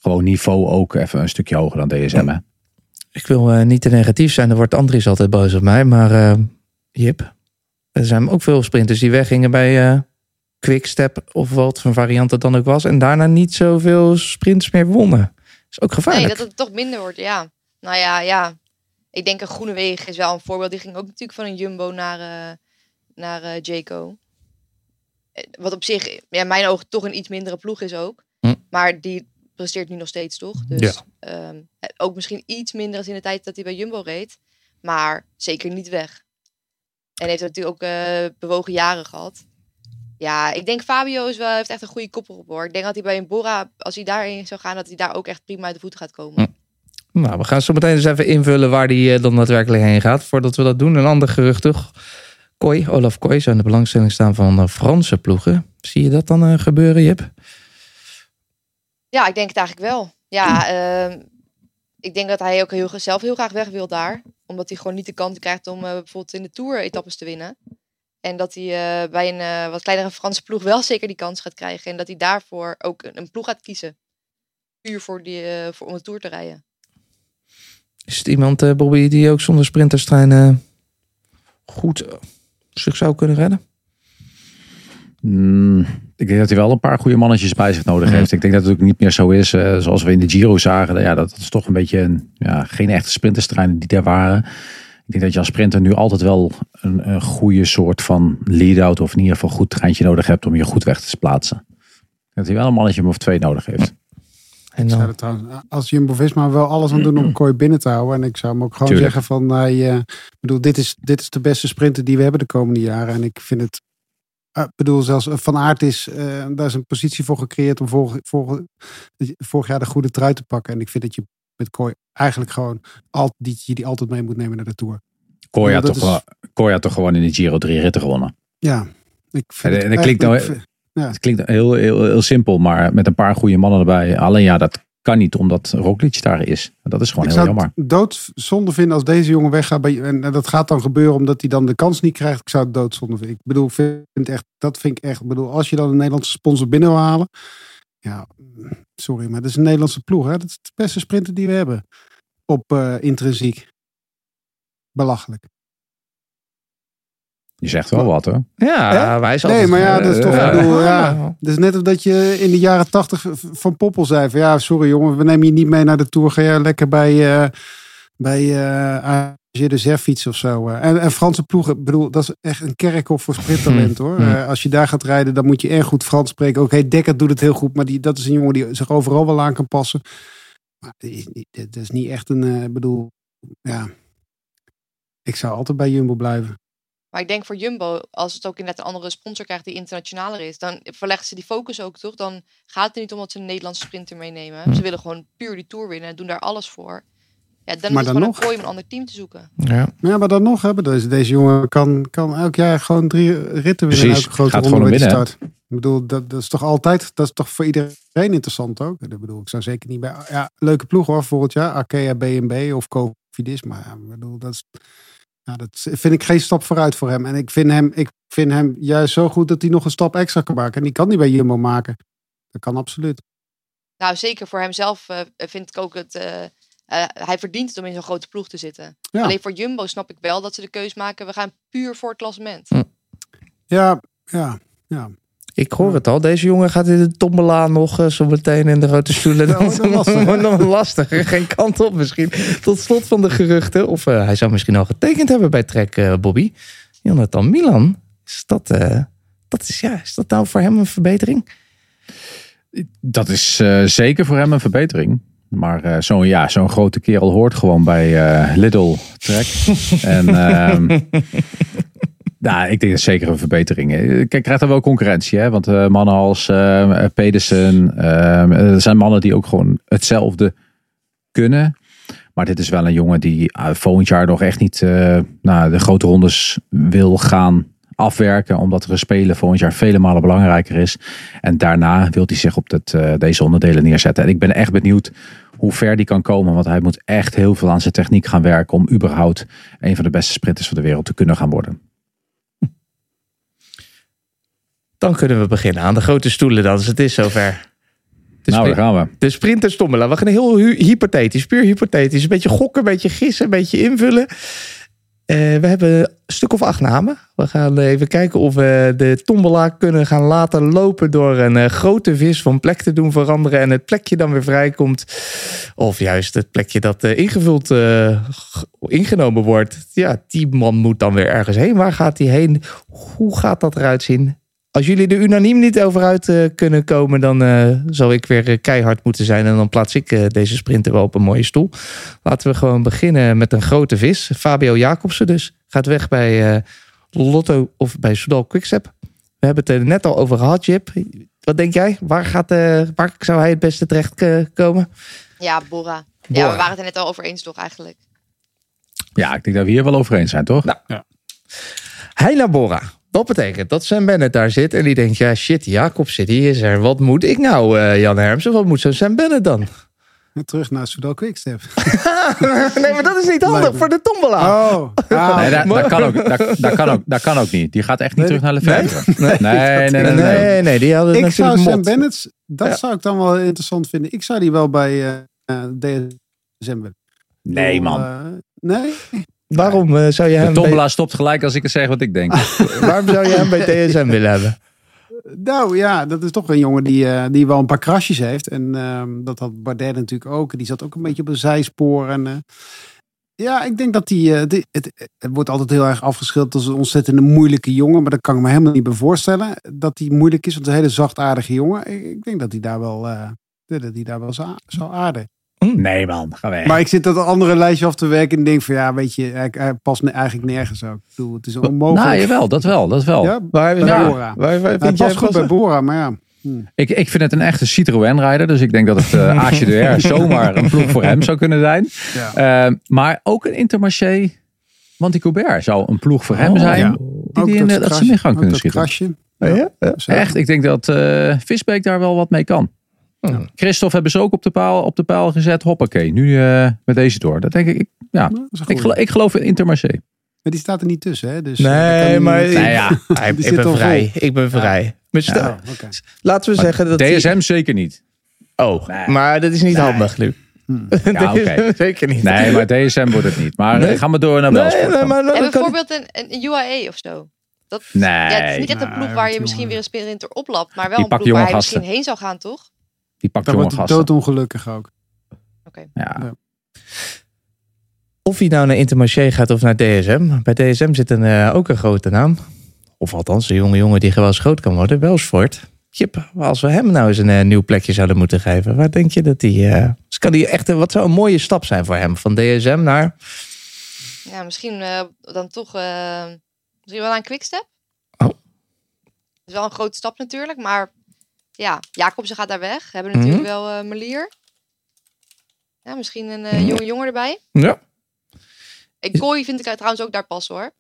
gewoon niveau ook even een stukje hoger dan DSM. Hè? Ik wil eh, niet te negatief zijn, dan wordt Andries altijd boos op mij. Maar eh, Jip, er zijn ook veel sprinters die weggingen bij eh Quickstep of wat voor variant het dan ook was. En daarna niet zoveel sprints meer wonnen. is ook Nee, gevaarlijk. dat het toch minder wordt, ja. Nou ja, ja. Ik denk een Groenewegen is wel een voorbeeld. Die ging ook natuurlijk van een Jumbo naar, eh naar Jayco. Eh, Wat op zich, ja, in mijn ogen, toch een iets mindere ploeg is ook. Hm. Maar die presteert nu nog steeds, toch? Dus Ja. ehm, eh, ook misschien iets minder als in de tijd dat hij bij Jumbo reed. Maar zeker niet weg. En heeft natuurlijk ook bewogen jaren gehad. Ja, ik denk Fabio is wel, heeft echt een goede koppel op hoor. Ik denk dat hij bij een Bora, als hij daarin zou gaan, dat hij daar ook echt prima uit de voeten gaat komen. Hm. Nou, we gaan zo meteen eens even invullen waar die eh, dan daadwerkelijk heen gaat. Voordat we dat doen, een ander gerucht toch. Kooi, Olaf Kooi zou in de belangstelling staan van de Franse ploegen. Zie je dat dan eh, gebeuren, Jip? Ja, ik denk het eigenlijk wel. Ja, ehm, ik denk dat hij ook heel, zelf heel graag weg wil daar. Omdat hij gewoon niet de kans krijgt om eh, bijvoorbeeld in de Tour etappes te winnen. En dat hij eh, bij een eh, wat kleinere Franse ploeg wel zeker die kans gaat krijgen. En dat hij daarvoor ook een, ploeg gaat kiezen. Puur voor eh, voor, om de Tour te rijden. Is het iemand, eh, Bobby, die ook zonder sprinterstrein eh, goed eh, zich zou kunnen redden? Mm, ik denk dat hij wel een paar goede mannetjes bij zich nodig heeft. Ik denk dat het ook niet meer zo is zoals we in de Giro zagen. Ja, dat is toch een beetje een, ja, geen echte sprinterstreinen die daar waren. Ik denk dat je als sprinter nu altijd wel een, een goede soort van lead-out of in ieder geval goed treintje nodig hebt om je goed weg te plaatsen. Dat hij wel een mannetje of twee nodig heeft. En Ik zou dan, trouwens, als Jumbo-Visma wel alles aan doen om Kooi binnen te houden. En ik zou hem ook gewoon Tuurlijk. zeggen van, hij, eh, ik bedoel, dit is, dit is de beste sprinter die we hebben de komende jaren. En ik vind het, eh, ik bedoel, zelfs Van Aert is, eh, daar is een positie voor gecreëerd om vorig, vorig, vorig jaar de goede trui te pakken. En ik vind dat je met Kooi eigenlijk gewoon, al, die, je die altijd mee moet nemen naar de Tour. Kooi had, toch, is- wel- Kooi had toch gewoon in de Giro drie ritten gewonnen. Ja, ik vind En- het en dat klinkt nou- Het klinkt heel, heel, heel simpel, maar met een paar goede mannen erbij. Alleen ja, dat kan niet omdat Roglic daar is. Dat is gewoon Ik heel zou jammer. het doodzonde vinden als deze jongen weggaat. Bij, en dat gaat dan gebeuren omdat hij dan de kans niet krijgt. Ik zou het doodzonde vinden. Ik bedoel, vind echt, dat vind ik echt. Ik bedoel, als je dan een Nederlandse sponsor binnen wil halen. Ja, sorry, maar dat is een Nederlandse ploeg. Hè? Dat is de beste sprinter die we hebben. Op eh, intrinsiek. Belachelijk. Je zegt wel wat hoor. ja, Hè? wij is Nee, altijd- maar ja, dat is toch. eh, ik bedoel, eh, ja. Het is net of dat je in de jaren tachtig van Poppel zei: van ja, sorry jongen, we nemen je niet mee naar de tour. Ga jij lekker bij, eh bij eh AG de Zer fietsen of zo. eh. En, en Franse ploegen, ik bedoel, dat is echt een kerkhof voor sprinttalent hoor. Hmm. Eh, als je daar gaat rijden, dan moet je erg goed Frans spreken. Oké, Dekker doet het heel goed, maar die, dat is een jongen die zich overal wel aan kan passen. Maar dit is, niet- dit is niet echt een, eh, ik bedoel, ja. Ik zou altijd bij Jumbo blijven. Maar ik denk voor Jumbo, als het ook inderdaad een andere sponsor krijgt die internationaler is, dan verleggen ze die focus ook toch? Dan gaat het er niet om dat ze een Nederlandse sprinter meenemen. Hm. Ze willen gewoon puur die Tour winnen en doen daar alles voor. Ja, dan Maar is het dan gewoon nog. een om een ander team te zoeken. Ja. Ja, maar dan nog hebben deze, deze jongen kan, kan elk jaar gewoon drie ritten winnen. Precies, Elke grote gaat ronde start. Ik bedoel, dat, dat is toch altijd, dat is toch voor iedereen interessant ook. Ik bedoel, ik zou zeker niet bij, ja, leuke ploeg hoor, volgend jaar. Arkea, BNB of Cofidis. Maar ja, ik bedoel, dat is, ja, dat vind ik geen stap vooruit voor hem. En ik vind hem, ik vind hem juist zo goed dat hij nog een stap extra kan maken. En die kan hij bij Jumbo maken. Dat kan absoluut. Nou, zeker voor hemzelf eh, vind ik ook het. eh, eh, hij verdient het om in zo'n grote ploeg te zitten. Ja. Alleen voor Jumbo snap ik wel dat ze de keus maken. We gaan puur voor het klassement. Ja, ja, ja. Ik hoor het al. Deze jongen gaat in de tombola nog eh, zo meteen in de grote stoelen. Ja, wordt nog lastig, nog. Geen kant op misschien. Tot slot van de geruchten. Of eh, hij zou misschien al getekend hebben bij Trek, eh, Bobby. Jonathan Milan. Is dat, eh, dat is, ja, is dat nou voor hem een verbetering? Dat is eh, zeker voor hem een verbetering. Maar eh, zo'n ja, zo'n grote kerel hoort gewoon bij eh Lidl Trek. en ehm, nou, ik denk dat zeker een verbetering. Eh, Kijk, krijgt er wel concurrentie. Hè? Want eh, mannen als eh, Pedersen, eh, er zijn mannen die ook gewoon hetzelfde kunnen. Maar dit is wel een jongen die volgend jaar nog echt niet nou, de grote rondes wil gaan afwerken. Omdat er spelen volgend jaar vele malen belangrijker is. En daarna wil hij zich op dat, deze onderdelen neerzetten. En ik ben echt benieuwd hoe ver die kan komen. Want hij moet echt heel veel aan zijn techniek gaan werken. Om überhaupt een van de beste sprinters van de wereld te kunnen gaan worden. Dan kunnen we beginnen aan de grote stoelen dan. Dus het is zover. De, nou, daar gaan we. de sprinter stommelen. We gaan heel hypothetisch. Puur hypothetisch. Een beetje gokken, een beetje gissen, een beetje invullen. Eh, we hebben een stuk of acht namen. We gaan even kijken of we de tombola kunnen gaan laten lopen door een eh, grote vis van plek te doen veranderen en het plekje dan weer vrijkomt. Of juist het plekje dat eh, ingevuld, ingenomen wordt. Ja, die man moet dan weer ergens heen. Waar gaat hij heen? Hoe gaat dat eruit zien? Als jullie er unaniem niet over uit eh, kunnen komen, dan eh, zal ik weer eh, keihard moeten zijn. En dan plaats ik eh, deze sprinter wel op een mooie stoel. Laten we gewoon beginnen met een grote vis. Fabio Jacobsen dus. Gaat weg bij eh, Lotto of bij Soudal Quickstep. We hebben het er net al over gehad, Jip. Wat denk jij? Waar, gaat, eh, waar zou hij het beste terecht komen? Ja, Bora. Ja, we waren het er net al over eens toch eigenlijk. Ja, ik denk dat we hier wel over eens zijn, toch? Hij naar Bora. Dat betekent dat Sam Bennett daar zit en die denkt, ja shit, Jacob City is er. Wat moet ik nou, eh, Jan Hermsen? Wat moet zo'n Sam Bennett dan? Terug naar Soudal Quickstep. nee, maar dat is niet handig voor de tombola. Oh, Nee, dat, dat, kan ook, dat, dat, kan ook, dat kan ook niet. Die gaat echt niet Nee, terug naar Lefebvre. Nee, nee, nee. nee, nee, nee, die hadden ik zou Sam. Bennett, dat Ja. zou ik dan wel interessant vinden. Ik zou die wel bij eh eh, DSM willen. Nee, man. Nee? Waarom eh, zou je De hem tombola stopt gelijk als ik het zeg wat ik denk. waarom zou je hem bij DSM willen hebben? Nou ja, dat is toch een jongen die, eh, die wel een paar krasjes heeft. En ehm, dat had Bardet natuurlijk ook. Die zat ook een beetje op een zijspoor. En, eh, ja, ik denk dat die, eh, die- het, het wordt altijd heel erg afgeschilderd als een ontzettend moeilijke jongen. Maar dat kan ik me helemaal niet bij voorstellen. Dat hij moeilijk is, want het is een hele zachtaardige jongen. Ik, ik denk dat hij daar wel, eh, dat hij daar wel zou, zou aarden. Nee, man. Ga weg. Maar ik zit dat andere lijstje af te werken en denk van ja, weet je, hij, hij past eigenlijk nergens ook. Ik bedoel, het is onmogelijk. Nou, jawel, dat wel. Dat wel. Ja, Waar, bij waar- Bora. waar, hij past goed bij Bora, maar ja. Ik, ik vind het een echte Citroën-rijder. Dus ik denk dat het uh, Aasje de R zomaar een ploeg voor hem zou kunnen zijn. Ja. Uh, maar ook een Intermarché. Colbert zou een ploeg voor hem Oh, zijn. ja. Die, Ook die in, dat de- dat ze mee gaan kunnen dat schieten. krasje. Ja? Ja. Echt, ik denk dat uh, Visbeek daar wel wat mee kan. Hmm. Christophe hebben ze ook op de paal, op de paal gezet. Hoppakee, nu uh, met deze door. Dat denk ik, ik ja. Ik, geloof, ik geloof in Intermarché. Maar die staat er niet tussen, hè? Dus, eh, Nee, niet maar ik, ja. Ik ben vrij. Ik ben vrij. Stel- Ja, oké. laten we Maar zeggen dat die- DSM zeker niet. Oh, Nee. maar dat is niet handig nu. Ja, oké. Zeker niet. Nee, maar DSM wordt het niet. Maar Nee. gaan we door naar Nee, nee, maar En bijvoorbeeld een, een UAE of zo. Dat, Nee. ja, het is niet echt een ploeg waar je misschien weer een sprinter oplapt. Maar wel Die een ploeg waar hij misschien heen zou gaan, toch? Die pakt Daar jonge wordt hij gasten. doodongelukkig ook. Ja. Of hij nou naar Intermarché gaat of naar DSM. Bij DSM zit een, eh, ook een grote naam. Of althans, een jonge jongen die gewoon eens groot kan worden. Welsford. Jip, als we hem nou eens een eh, nieuw plekje zouden moeten geven. Waar denk je dat hij... eh, dus kan die echt, een- wat zou een mooie stap zijn voor hem? Van DSM naar... Ja, misschien eh, dan toch eh, misschien wel een quickstep. Oh. Dat is wel een grote stap natuurlijk. Maar ja, Jacobsen gaat daar weg. We hebben Mhm. natuurlijk wel eh Melier. Ja, misschien een eh, jonge jongen erbij. Ja. En Kooi vind ik uit trouwens ook daar passen hoor.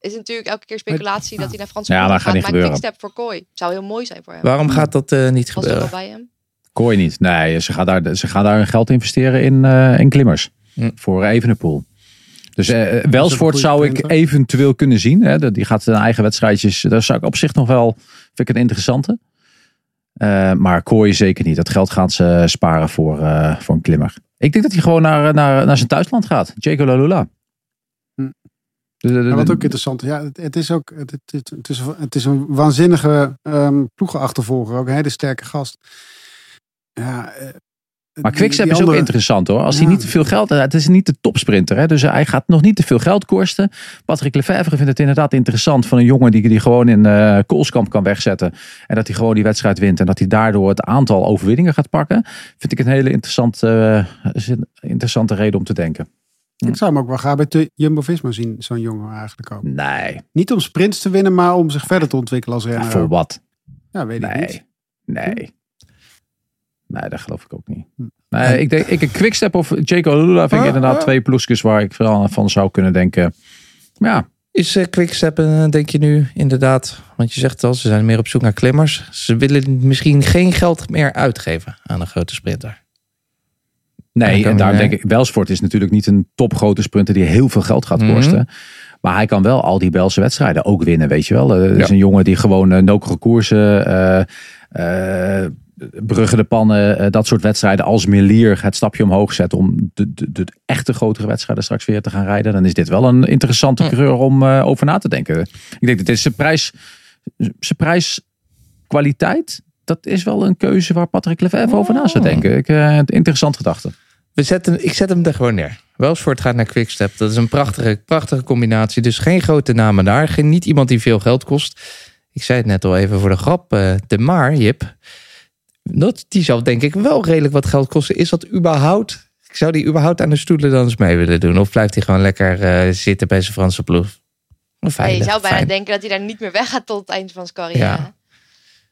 Is natuurlijk elke keer speculatie dat hij naar Franse Ja, ploeg maar gaat niet gebeuren. quickstep voor Kooi. Zou heel mooi zijn voor hem. Waarom gaat dat eh, niet Was gebeuren? bij hem. Kooi niet. Nee, ze gaan daar, ze gaan daar hun geld investeren in, eh, in klimmers. Voor Evenepoel. Dus eh Welsford goede zou ik eventueel kunnen zien. Hè. Die gaat zijn eigen wedstrijdjes. Daar zou ik op zich nog wel. Vind ik een interessante. Eh, maar Kooi zeker niet. Dat geld gaan ze sparen voor, eh, voor een klimmer. Ik denk dat hij gewoon naar, naar, naar zijn thuisland gaat. Jaco Lalula. Hm. Maar wat ook interessant is, ja, het, het is ook het, het, het, is, het is een waanzinnige ehm ploegenachtervolger, ook een hele sterke gast. Ja, eh, Maar Quickstep is ook interessant hoor. Als Ja. hij niet te veel geld... Het is niet de topsprinter. Hè? Dus hij gaat nog niet te veel geld kosten. Patrick Lefevre vindt het inderdaad interessant van een jongen die, die gewoon in eh Koolskamp kan wegzetten. En dat hij gewoon die wedstrijd wint. En dat hij daardoor het aantal overwinningen gaat pakken. Vind ik een hele interessante, eh, interessante reden om te denken. Ik zou hem ook wel graag bij Jumbo-Visma zien, zo'n jongen eigenlijk ook. Nee. Niet om sprints te winnen, maar om zich verder te ontwikkelen als renner. voor wat? Ja, weet ik niet. Nee. Nee. Dat geloof ik ook niet. Hm. Nee, ik denk, ik een Quickstep of Jaco Lula vind ik Ah, inderdaad ah. twee ploegjes waar ik van, van zou kunnen denken. Ja, Is uh, Quickstep, eh, denk je nu inderdaad, want je zegt al, ze zijn meer op zoek naar klimmers. Ze willen misschien geen geld meer uitgeven aan een grote sprinter. Nee, en daar denk ik, Welsford is natuurlijk niet een topgrote sprinter die heel veel geld gaat Mhm. kosten. Maar hij kan wel al die Belse wedstrijden ook winnen, weet je wel. Eh, Het is Ja. een jongen die gewoon uh, nokere koersen, eh, eh, bruggen de pannen, eh, dat soort wedstrijden als Melier het stapje omhoog zet om de, de, de echte grotere wedstrijden straks weer te gaan rijden. Dan is dit wel een interessante coureur om eh, over na te denken. Ik denk dat dit is zijn prijs, zijn prijskwaliteit. Dat is wel een keuze waar Patrick Lefevre over na zou denken. Ik, eh, interessant gedachte. We zetten, ik zet hem er gewoon neer. Welsford gaat naar Quickstep. Dat is een prachtige, prachtige combinatie. Dus geen grote namen daar. Geen, niet iemand die veel geld kost. Ik zei het net al even voor de grap. de Maar, Jip. Dat, die zal denk ik wel redelijk wat geld kosten. Is dat überhaupt... Zou die überhaupt aan de stoelen dan eens mee willen doen? Of blijft hij gewoon lekker eh, zitten bij zijn Franse ploeg? Nee, je zou bijna fijn. denken dat hij daar niet meer weggaat tot het eind van zijn carrière. Ja.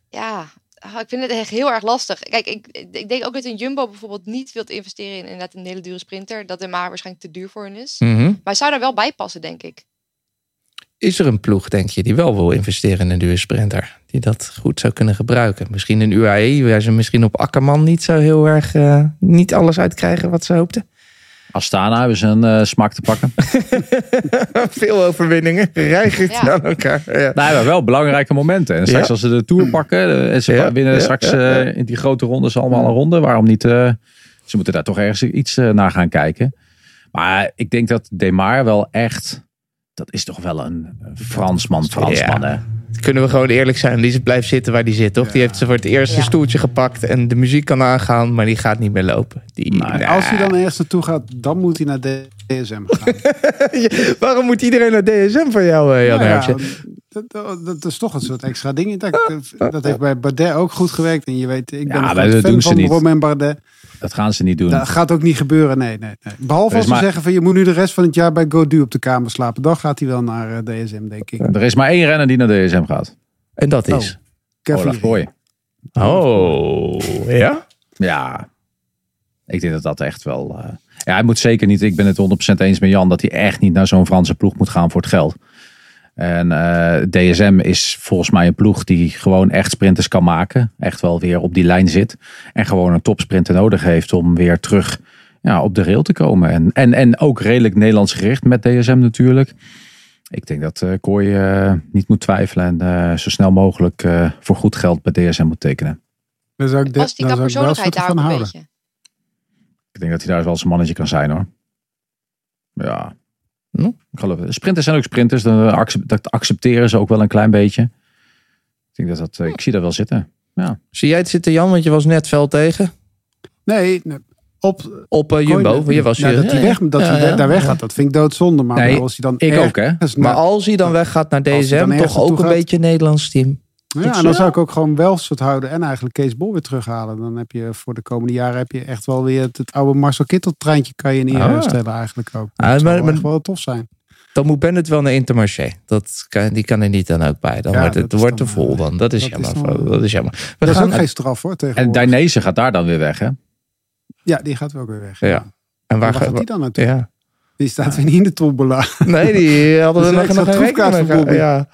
Ja, ah, ik vind het echt heel erg lastig. Kijk, ik, ik denk ook dat een Jumbo bijvoorbeeld niet wilt investeren in inderdaad een hele dure sprinter. Dat er maar waarschijnlijk te duur voor hen is. Mhm. Maar zou daar wel bij passen, denk ik. Is er een ploeg, denk je, die wel wil investeren in een duur sprinter? Die dat goed zou kunnen gebruiken? Misschien een UAE, waar ze misschien op Akkerman niet zo heel erg... eh, niet alles uitkrijgen wat ze hoopten. Astana hebben ze een eh, smaak te pakken. Veel overwinningen, rijgend Ja. aan elkaar. Ja. Nou, maar wel belangrijke momenten. En straks Ja. als ze de Tour pakken eh, en ze Ja, winnen ja, straks eh, in die grote rondes allemaal een ronde. Waarom niet? eh, ze moeten daar toch ergens iets eh, naar gaan kijken. Maar ik denk dat Demar wel echt... Dat is toch wel een Fransman, Fransman Ja. hè? Kunnen we gewoon eerlijk zijn, die blijft zitten waar die zit, toch? Die heeft ze voor het eerste Ja. stoeltje gepakt en de muziek kan aangaan, maar die gaat niet meer lopen. Die, nah. Als hij dan ergens naartoe gaat, dan moet hij naar DSM gaan. Waarom moet iedereen naar DSM van jou, eh, Jan Nou dat, dat, dat is toch een soort extra ding. Dat, dat heeft bij Bardet ook goed gewerkt. En je weet, ik ben Ja, een maar fan doen ze van niet. Romain Bardet. Dat gaan ze niet doen. Dat gaat ook niet gebeuren, nee. nee, nee. Behalve als ze maar- zeggen van je moet nu de rest van het jaar bij Godu op de kamer slapen. Dan gaat hij wel naar eh, DSM, denk ik. Er is maar één renner die naar DSM gaat. En dat is... Kevin Olaf Boy. Oh, ja? Ja, ik denk dat dat echt wel... eh, ja, hij moet zeker niet... Ik ben het 100% eens met Jan... dat hij echt niet naar zo'n Franse ploeg moet gaan voor het geld. En eh, DSM is volgens mij een ploeg die gewoon echt sprinters kan maken. Echt wel weer op die lijn zit. En gewoon een topsprinter nodig heeft om weer terug ja, op de rail te komen. En, en, en ook redelijk Nederlands gericht met DSM natuurlijk. Ik denk dat eh Kooi eh, niet moet twijfelen en eh, zo snel mogelijk eh, voor goed geld bij DSM moet tekenen. Daar zou ik, de, Past die wel persoonlijkheid daar van ook een houden. beetje? Ik denk dat hij daar wel zijn mannetje kan zijn hoor. Ja. Hm? Ik geloof het. Sprinters zijn ook sprinters. Dat, eh, accep- dat accepteren ze ook wel een klein beetje. Ik denk dat dat, eh, ik zie dat wel zitten. Ja. Zie jij het zitten, Jan? Want je was net fel tegen. Nee, nee, op Op eh, Jumbo. Je was ja, je, dat hij weg, dat Ja, ja. daar weg gaat, dat vind ik doodzonde. Maar Nee, als hij dan ik ook, hè? Maar als hij dan weggaat naar DSM, toch ook een gaat. beetje een Nederlands team. Ja, en dan zou ik ook gewoon wel soort houden en eigenlijk Kees Bol weer terughalen. Dan heb je voor de komende jaren heb je echt wel weer het, het oude Marcel Kittel treintje kan je neer Ah. stellen eigenlijk ook. Ah, Dat maar- zou maar- wel tof zijn. Dan moet Bennett wel naar Intermarché. Dat kan, die kan er niet dan ook bij. Dan Ja, wordt het is wordt te dan, vol eh, dan. Dat is dat jammer. is dan- dat is jammer. We Dat is gaan ook geen straf hoor En. Dainese gaat daar dan weer weg hè? Ja, die gaat wel weer weg. Ja. Ja. En Waar, waar, gaat die dan naartoe? Ja. Die staat weer niet in de tombola. Nee, die hadden we nog, is een troefkaart. Ja.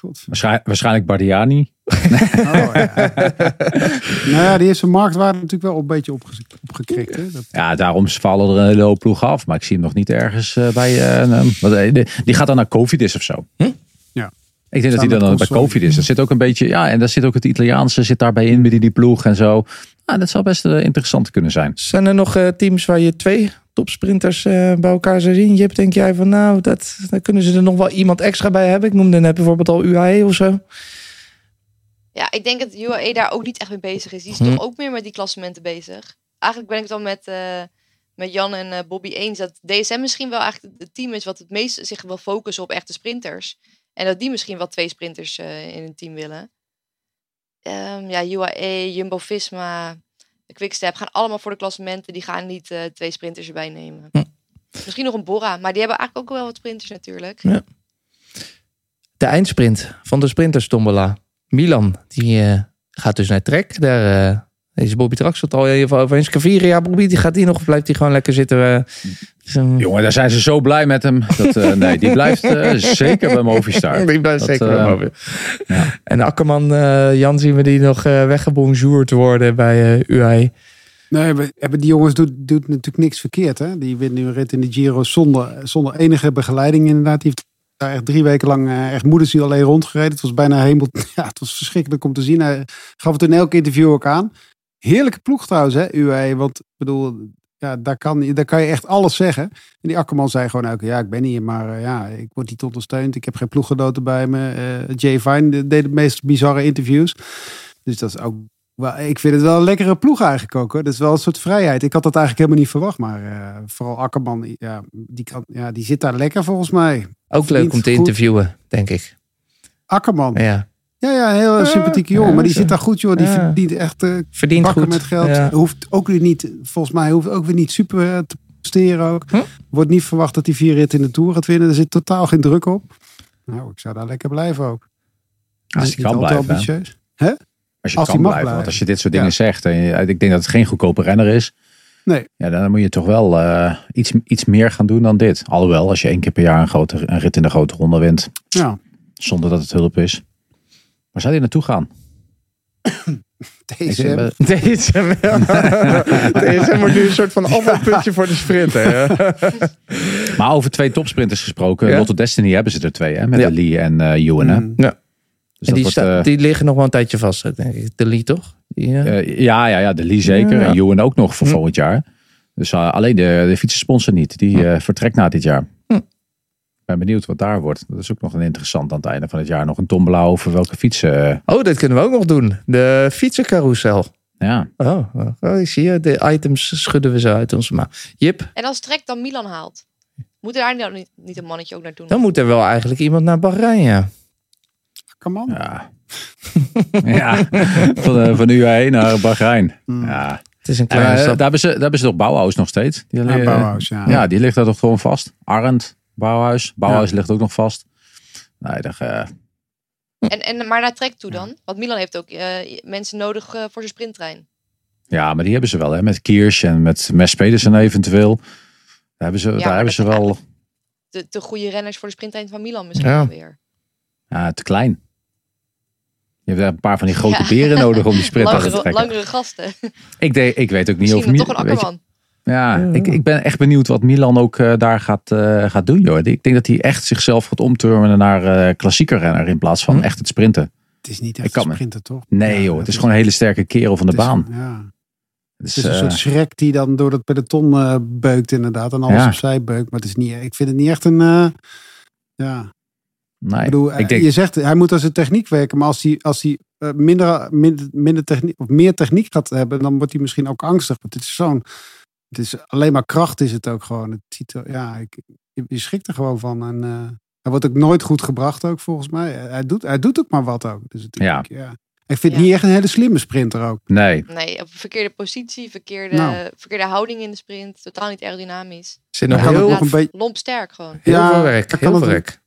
God. Waarschijnlijk, waarschijnlijk Bardiani. Oh, ja. nou ja, die heeft zijn marktwaarde natuurlijk wel een beetje opge opgekrikt. Hè? Dat, Ja, daarom vallen er een hele hoop ploegen af. Maar ik zie hem nog niet ergens eh, bij... eh, een- eh, die- die gaat dan naar Covidis of zo. Hm? Ja. Ik denk dat hij dan bij Consoli. Covidis... Dat zit ook een beetje... Ja, en daar zit ook het Italiaanse zit daarbij in die, die ploeg en zo. Ah, dat zou best eh, interessant kunnen zijn. Zijn er nog eh, teams waar je twee topsprinters eh, bij elkaar zou zien? Jip, denk jij van nou, dat, daar kunnen ze er nog wel iemand extra bij hebben? Ik noemde net bijvoorbeeld al UAE of zo. Ja, ik denk dat UAE daar ook niet echt mee bezig is. Die is Hm. toch ook meer met die klassementen bezig. Eigenlijk ben ik het wel met, eh, met Jan en Bobby eens dat DSM misschien wel eigenlijk het team is wat het meest zich wil focussen op echte sprinters. En dat die misschien wel twee sprinters eh, in een team willen. Ehm, ja, UAE, Jumbo-Visma, Quickstep gaan allemaal voor de klassementen. Die gaan niet eh, twee sprinters erbij nemen. Hm. Misschien nog een Bora, maar die hebben eigenlijk ook wel wat sprinters natuurlijk. Ja. De eindsprint van de sprinterstombola. Milan, die eh, gaat dus naar Trek. Daar is Bobby Trax het al even over eens. Caviria, Bobby, die gaat die nog of blijft hij gewoon lekker zitten? eh, zo- Jongen, daar zijn ze zo blij met hem. Dat, eh, nee, die blijft eh, zeker bij Movistar. Die blijft Dat, zeker wel boven. ja. En Akkerman, eh, Jan, zien we die nog eh weggebonjourd worden bij eh UAE. nee, we hebben die jongens doet, doet natuurlijk niks verkeerd. Hè? Die wint nu een rit in de Giro zonder, zonder enige begeleiding inderdaad. Die heeft daar echt drie weken lang echt moederziel alleen rondgereden. Het was bijna hemel. Ja, het was verschrikkelijk om te zien. Hij gaf het in elk interview ook aan. Heerlijke ploeg trouwens, hè, UAE. Want ik bedoel, ja, daar, kan, daar kan je echt alles zeggen. En die Akkerman zei gewoon elke ja, ik ben hier, maar eh, ja, ik word niet ondersteund. Ik heb geen ploeggenoten bij me. Eh, Jay Vine deed de meest bizarre interviews. Dus dat is ook wel, ik vind het wel een lekkere ploeg eigenlijk ook. Hoor. Dat is wel een soort vrijheid. Ik had dat eigenlijk helemaal niet verwacht. Maar eh, vooral Akkerman, ja die, kan, ja, die zit daar lekker volgens mij. Ook leuk om te goed. interviewen, denk ik. Akkerman. Ja, Ja, ja, een heel sympathieke jongen. ja, maar die zit daar goed, joh. Die Ja. verdient echt eh verdient bakken goed. met geld. Ja. Hoeft ook weer niet, volgens mij hoeft ook weer niet super eh, te presteren ook. Hm? Wordt niet verwacht dat hij vier ritten in de Tour gaat winnen. Er zit totaal geen druk op. Nou, ik zou daar lekker blijven ook. Als niet kan blijven. hè. ambitieus. Als je Als kan blijven. Want als je dit soort dingen zegt. En je- ik denk dat het geen goedkope renner is. Nee. Ja, dan moet je toch wel eh, iets, iets meer gaan doen dan dit. Alhoewel, als je één keer per jaar een, grote, een rit in de grote ronde wint. Ja. Zonder dat het hulp is. Waar zou hij naartoe gaan? Deze, DSM, DSM wordt nu een soort van afvalpuntje voor de sprinter. Ja. Maar over twee topsprinters gesproken. Ja. Lotto Destiny hebben ze er twee. Hè? Met Ja. de Lee en eh Ewan. Hè? Mm. Ja. Dus en die, wordt, eh, die liggen nog wel een tijdje vast, denk ik. De Lee, toch? Die, eh, ja, ja, ja, de Lee zeker. Ja. En Ewan ook nog voor Hm. volgend jaar. Dus eh, alleen de, de fietsensponsor niet. Die eh, vertrekt na dit jaar. Ben benieuwd wat daar wordt. Dat is ook nog een interessant aan het einde van het jaar. Nog een tombola over welke fietsen. eh, Oh, dat kunnen we ook nog doen. De fietsencarousel. ja. Oh, oh, ik zie je. De items schudden we zo uit onze maag. Jip, En als Trek dan Milan haalt, moet er daar nou niet, niet een mannetje ook naartoe? dan moet er wel eigenlijk iemand naar Bahrein, ja. Come on. Ja. ja. Van, eh, van UAE naar Bahrein. Mm. Ja. Het is een En, kleine eh, stap. daar, hebben ze, daar hebben ze toch Bauhaus nog steeds? Die, Ja, eh, Bauhaus, ja. ja, die ligt daar toch gewoon vast. Arend, Bauhaus. Bauhaus ligt ook nog vast. Nee, dat, eh, En, en, maar naar Trek toe dan? Want Milan heeft ook eh, mensen nodig eh, voor zijn sprinttrein. ja, maar die hebben ze wel. Hè? Met Kiers en met Mes Pedersen eventueel. Daar hebben ze, daar hebben ze wel De, de goede renners voor de sprinttrein van Milan misschien Ja. weer. ja, te klein. Je hebt daar een paar van die grote Ja. beren nodig om die sprint aan te Langere, trekken. langere gasten. Ik, ik weet ook niet Misschien of toch een akkerman. Ja, ik, ik ben echt benieuwd wat Milan ook eh, daar gaat, eh, gaat doen. Joh. Ik denk dat hij echt zichzelf gaat omturnen naar eh klassieker renner in plaats van Hm. echt het sprinten. Het is niet echt kan een me- sprinter, toch? Nee Ja, joh, het is gewoon een hele sterke kerel van de het is- baan. Ja. Dus, Het is een soort Shrek die dan door het peloton beukt inderdaad. En alles opzij beukt. Maar het is niet, ik vind het niet echt een... ja, nee, ik bedoel, ik denk, je zegt hij moet aan zijn techniek werken. Maar als hij, als hij minder, minder, minder techniek, of meer techniek gaat hebben... dan wordt hij misschien ook angstig. Want het is zo'n... Het is alleen maar kracht is het ook gewoon. Het er, ja, ik, je, je schrikt er gewoon van. En, eh, hij wordt ook nooit goed gebracht ook volgens mij. Hij doet, hij doet ook maar wat ook. Dus het, Ja. ik, ja. Ik vind het Ja. niet echt een hele slimme sprinter ook. nee, Nee, op verkeerde positie, verkeerde, Nou. verkeerde houding in de sprint. Totaal niet aerodynamisch. zit nog het heel, nog een beetje... Lomp sterk gewoon. heel Ja, veel werk. dan Heel veel het- werk.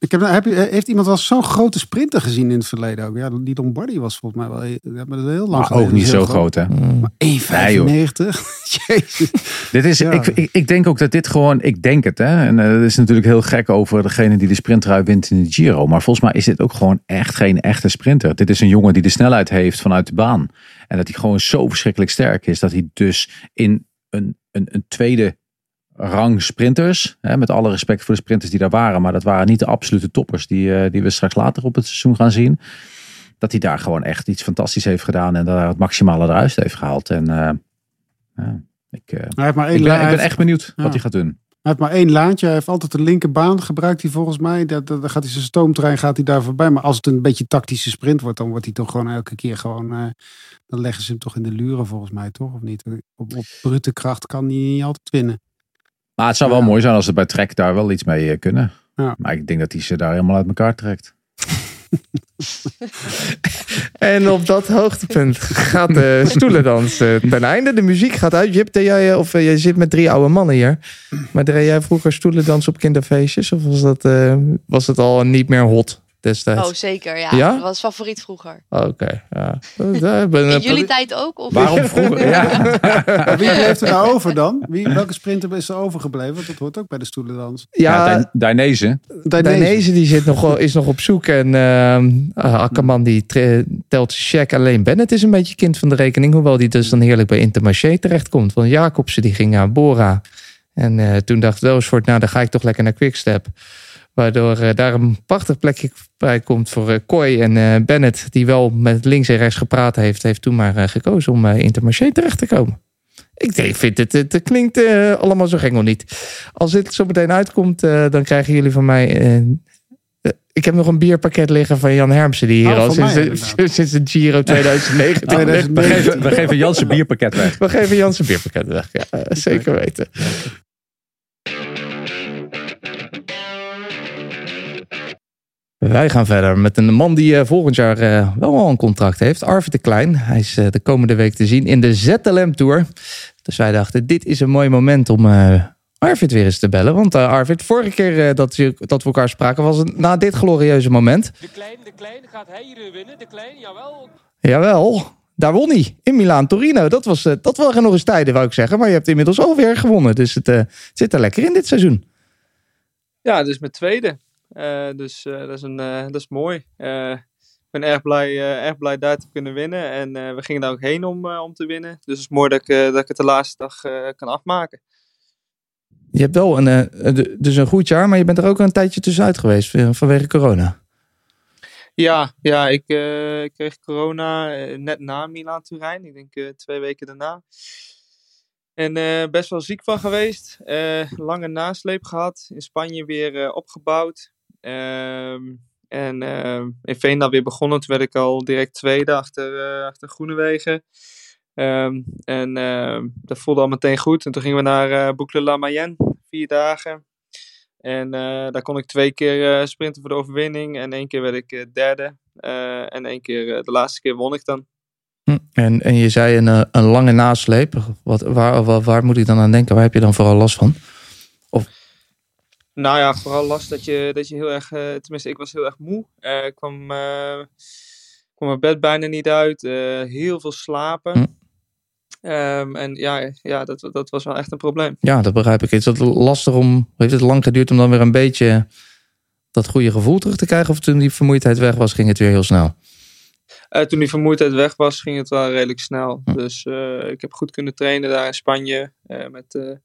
Ik heb, heb je, heeft iemand wel zo'n grote sprinter gezien in het verleden ook? Ja, die Lombardi was volgens mij wel heel, dat heel lang maar geleden. ook niet Dat zo groot hè. Mm. Maar 1,95? Jezus. Dit is, Ja. ik, ik, ik denk ook dat dit gewoon, ik denk het hè. En eh, het is natuurlijk heel gek over degene die de sprintrui wint in de Giro. Maar volgens mij is dit ook gewoon echt geen echte sprinter. Dit is een jongen die de snelheid heeft vanuit de baan. En dat hij gewoon zo verschrikkelijk sterk is. Dat hij dus in een, een, een tweede rang sprinters. Hè, met alle respect voor de sprinters die daar waren. Maar dat waren niet de absolute toppers die, eh, die we straks later op het seizoen gaan zien. Dat hij daar gewoon echt iets fantastisch heeft gedaan. En daar het maximale eruit heeft gehaald. En ja, ik, Hij heeft maar één ik, ben, la- ik hij ben heeft- echt benieuwd Ja. wat hij gaat doen. Hij heeft maar één laantje. Hij heeft altijd de linkerbaan gebruikt hij volgens mij. Dat, dat, dan gaat hij zijn stoomtrein gaat hij daar voorbij. Maar als het een beetje tactische sprint wordt, dan wordt hij toch gewoon elke keer gewoon. eh, dan leggen ze hem toch in de luren volgens mij, toch? Of niet? Op, op brute kracht kan hij niet altijd winnen. Maar het zou wel Ja. mooi zijn als ze bij Trek daar wel iets mee eh, kunnen. Ja. Maar ik denk dat hij ze daar helemaal uit elkaar trekt. En op dat hoogtepunt gaat de stoelendans eh, ten einde. De muziek gaat uit. Jip, deed jij, eh, of jij zit met drie oude mannen hier. Maar deed jij vroeger stoelendans op kinderfeestjes? Of was dat, eh, was het al niet meer hot destijds? Oh, zeker. Ja, Ja? dat was favoriet vroeger. Oh, Oké, ja. Eh, In jullie tijd ook? Of? Waarom vroeger? Ja. Wie bleef er nou over dan? Wie, welke sprinter is er overgebleven? Want dat hoort ook bij de stoelendans. Ja, Ja, Dai- Dainese. Dainese. die zit nog, wel- is nog op zoek. En ehm eh, Akkerman die telt zijn check. Alleen Bennett is een beetje kind van de rekening. Hoewel die dus dan heerlijk bij Intermarché terechtkomt. Want Jacobsen die ging naar Bora. En eh, toen dacht Welsford, nou dan ga ik toch lekker naar Quickstep. Waardoor eh, daar een prachtig plekje bij komt voor eh Kooi. En eh, Bennett, die wel met links en rechts gepraat heeft, heeft toen maar eh, gekozen om uh, Intermarché terecht te komen. Ik vind het, het, het klinkt allemaal zo nog niet. Als dit zo meteen uitkomt, eh, dan krijgen jullie van mij. ik heb nog een bierpakket liggen van Jan Hermsen, die hier Oh, al van sinds, mij de, sinds de Giro 2019. 2019. We geven, we geven Jans een bierpakket weg. We geven Jan zijn bierpakket weg. Ja, zeker weten. Wij gaan verder met een man die eh, volgend jaar eh, wel al een contract heeft. Arvid de Klein. Hij is eh, de komende week te zien in de ZLM Tour. Dus wij dachten, dit is een mooi moment om eh, Arvid weer eens te bellen. Want eh, Arvid, vorige keer eh, dat, we elkaar spraken was het na dit glorieuze moment. De Klein, de Klein, gaat hij hier winnen? De Klein, jawel. Jawel, daar won hij. In Milaan Torino. Dat, was, eh, dat waren nog eens tijden, wou ik zeggen. Maar je hebt inmiddels alweer gewonnen. Dus het, eh, het zit er lekker in dit seizoen. Ja, dus mijn tweede. Eh, dus eh, dat, is een, eh, dat is mooi. Ik ben erg blij, erg blij daar te kunnen winnen. En we gingen daar ook heen om, om te winnen. Dus het is mooi dat ik, dat ik het de laatste dag kan afmaken. Je hebt wel een, dus een goed jaar, maar je bent er ook een tijdje tussenuit geweest vanwege corona. Ja, ja ik, kreeg corona net na Milaan Turijn. Ik denk twee weken daarna. En best wel ziek van geweest. Lange nasleep gehad. In Spanje weer opgebouwd. Ehm, en ehm, in Veendal weer begonnen. Toen werd ik al direct tweede achter, eh achter Groenewegen. Ehm, en dat voelde al meteen goed. En toen gingen we naar eh Boucle Mayenne. Vier dagen. En eh, daar kon ik twee keer sprinten voor de overwinning. En één keer werd ik derde. En één keer, de laatste keer won ik dan. Hm. En, en je zei een, een lange nasleep. Wat, waar, waar moet ik dan aan denken? Waar heb je dan vooral last van? Nou ja, vooral last dat je, dat je heel erg, eh, tenminste ik was heel erg moe. Eh, ik kwam, eh, kwam mijn bed bijna niet uit. heel veel slapen. Hm. Ehm, en ja, ja dat, dat was wel echt een probleem. Ja, dat begrijp ik. Is dat lastig om... Heeft het lang geduurd om dan weer een beetje dat goede gevoel terug te krijgen? Of toen die vermoeidheid weg was, ging het weer heel snel? Toen die vermoeidheid weg was, ging het wel redelijk snel. Dus eh, ik heb goed kunnen trainen daar in Spanje. met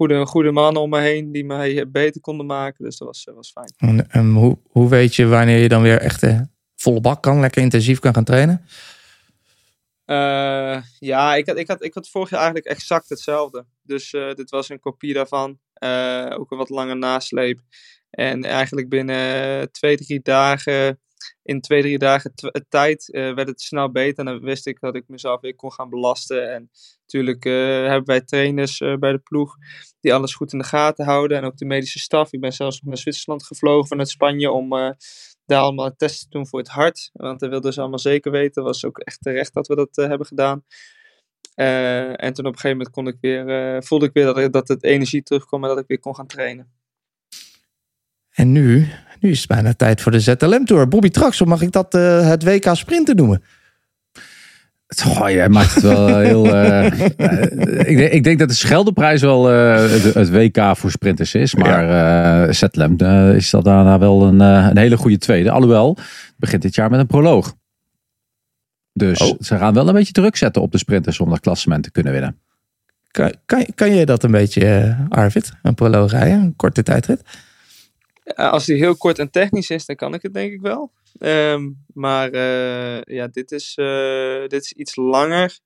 goede, goede mannen om me heen die mij beter konden maken. Dus dat was, was fijn. En, en hoe, hoe weet je wanneer je dan weer echt eh, volle bak kan, lekker intensief kan gaan trainen? Eh, ja, ik had, ik, had, ik had vorig jaar eigenlijk exact hetzelfde. Dus eh, dit was een kopie daarvan. Ook een wat langer nasleep. En eigenlijk binnen twee, drie dagen, in twee, drie dagen tw- tijd, eh, werd het snel beter. En dan wist ik dat ik mezelf weer kon gaan belasten. En natuurlijk eh, hebben wij trainers eh, bij de ploeg die alles goed in de gaten houden. En ook de medische staf. Ik ben zelfs naar Zwitserland gevlogen vanuit Spanje om eh, daar allemaal testen te doen voor het hart. Want dat wilden ze allemaal zeker weten. was ook echt terecht dat we dat eh, hebben gedaan. Eh, en toen op een gegeven moment kon ik weer, eh, voelde ik weer dat, dat het energie terugkwam en dat ik weer kon gaan trainen. En nu, nu is het bijna tijd voor de ZLM Tour. Bobby Traxel, mag ik dat eh, het WK Sprinten noemen? Goh, jij maakt het wel eh, heel. eh, ik, denk, ik denk dat de Scheldeprijs wel het, het WK voor sprinters is. Maar eh Zetlem is dat daarna wel een, een hele goede tweede. Alhoewel, het begint dit jaar met een proloog. Dus Oh. ze gaan wel een beetje druk zetten op de sprinters om dat klassement te kunnen winnen. Kan, kan, kan je dat een beetje, Arvid? Een proloog rijden, een korte tijdrit? Eh, als die heel kort en technisch is, dan kan ik het denk ik wel. Ehm, maar eh, ja, dit is, eh, dit is iets langer.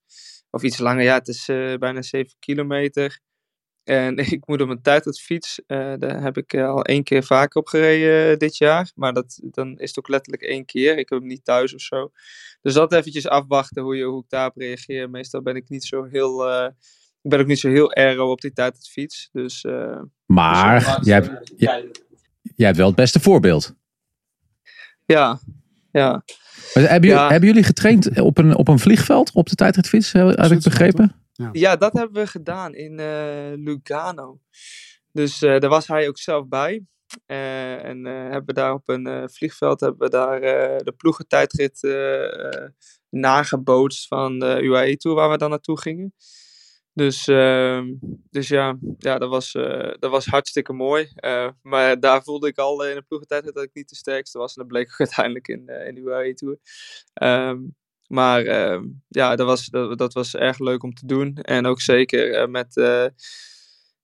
Of iets langer, ja, het is bijna 7 kilometer. En ik moet op een tijdritfiets. eh daar heb ik al één keer vaker op gereden dit jaar. Maar dat, dan is het ook letterlijk één keer. Ik heb hem niet thuis of zo. Dus dat eventjes afwachten hoe, je, hoe ik daarop reageer. Meestal ben ik niet zo heel... ik ben ook niet zo heel aero op die tijdritfiets. Dus... Maar dus, jij, hebt, jij hebt wel het beste voorbeeld. ja, ja. Maar Hebben, jullie, Ja. hebben jullie getraind op een, op een vliegveld op de tijdritfiets? Heb ik begrepen? Ja, dat hebben we gedaan in eh, Lugano. Dus eh, daar was hij ook zelf bij. Eh, en eh, hebben we daar op een eh, vliegveld hebben we daar eh, de ploegentijdrit nagebootst van de UAE Tour waar we dan naartoe gingen. Dus, ehm, dus ja, ja dat, was, eh, dat was hartstikke mooi. Eh, maar daar voelde ik al in de ploegentijdrit dat ik niet de sterkste was. En dat bleek ook uiteindelijk in, eh, in de UAE Tour. Ehm, maar ehm, ja, dat was, dat, dat was erg leuk om te doen. En ook zeker met,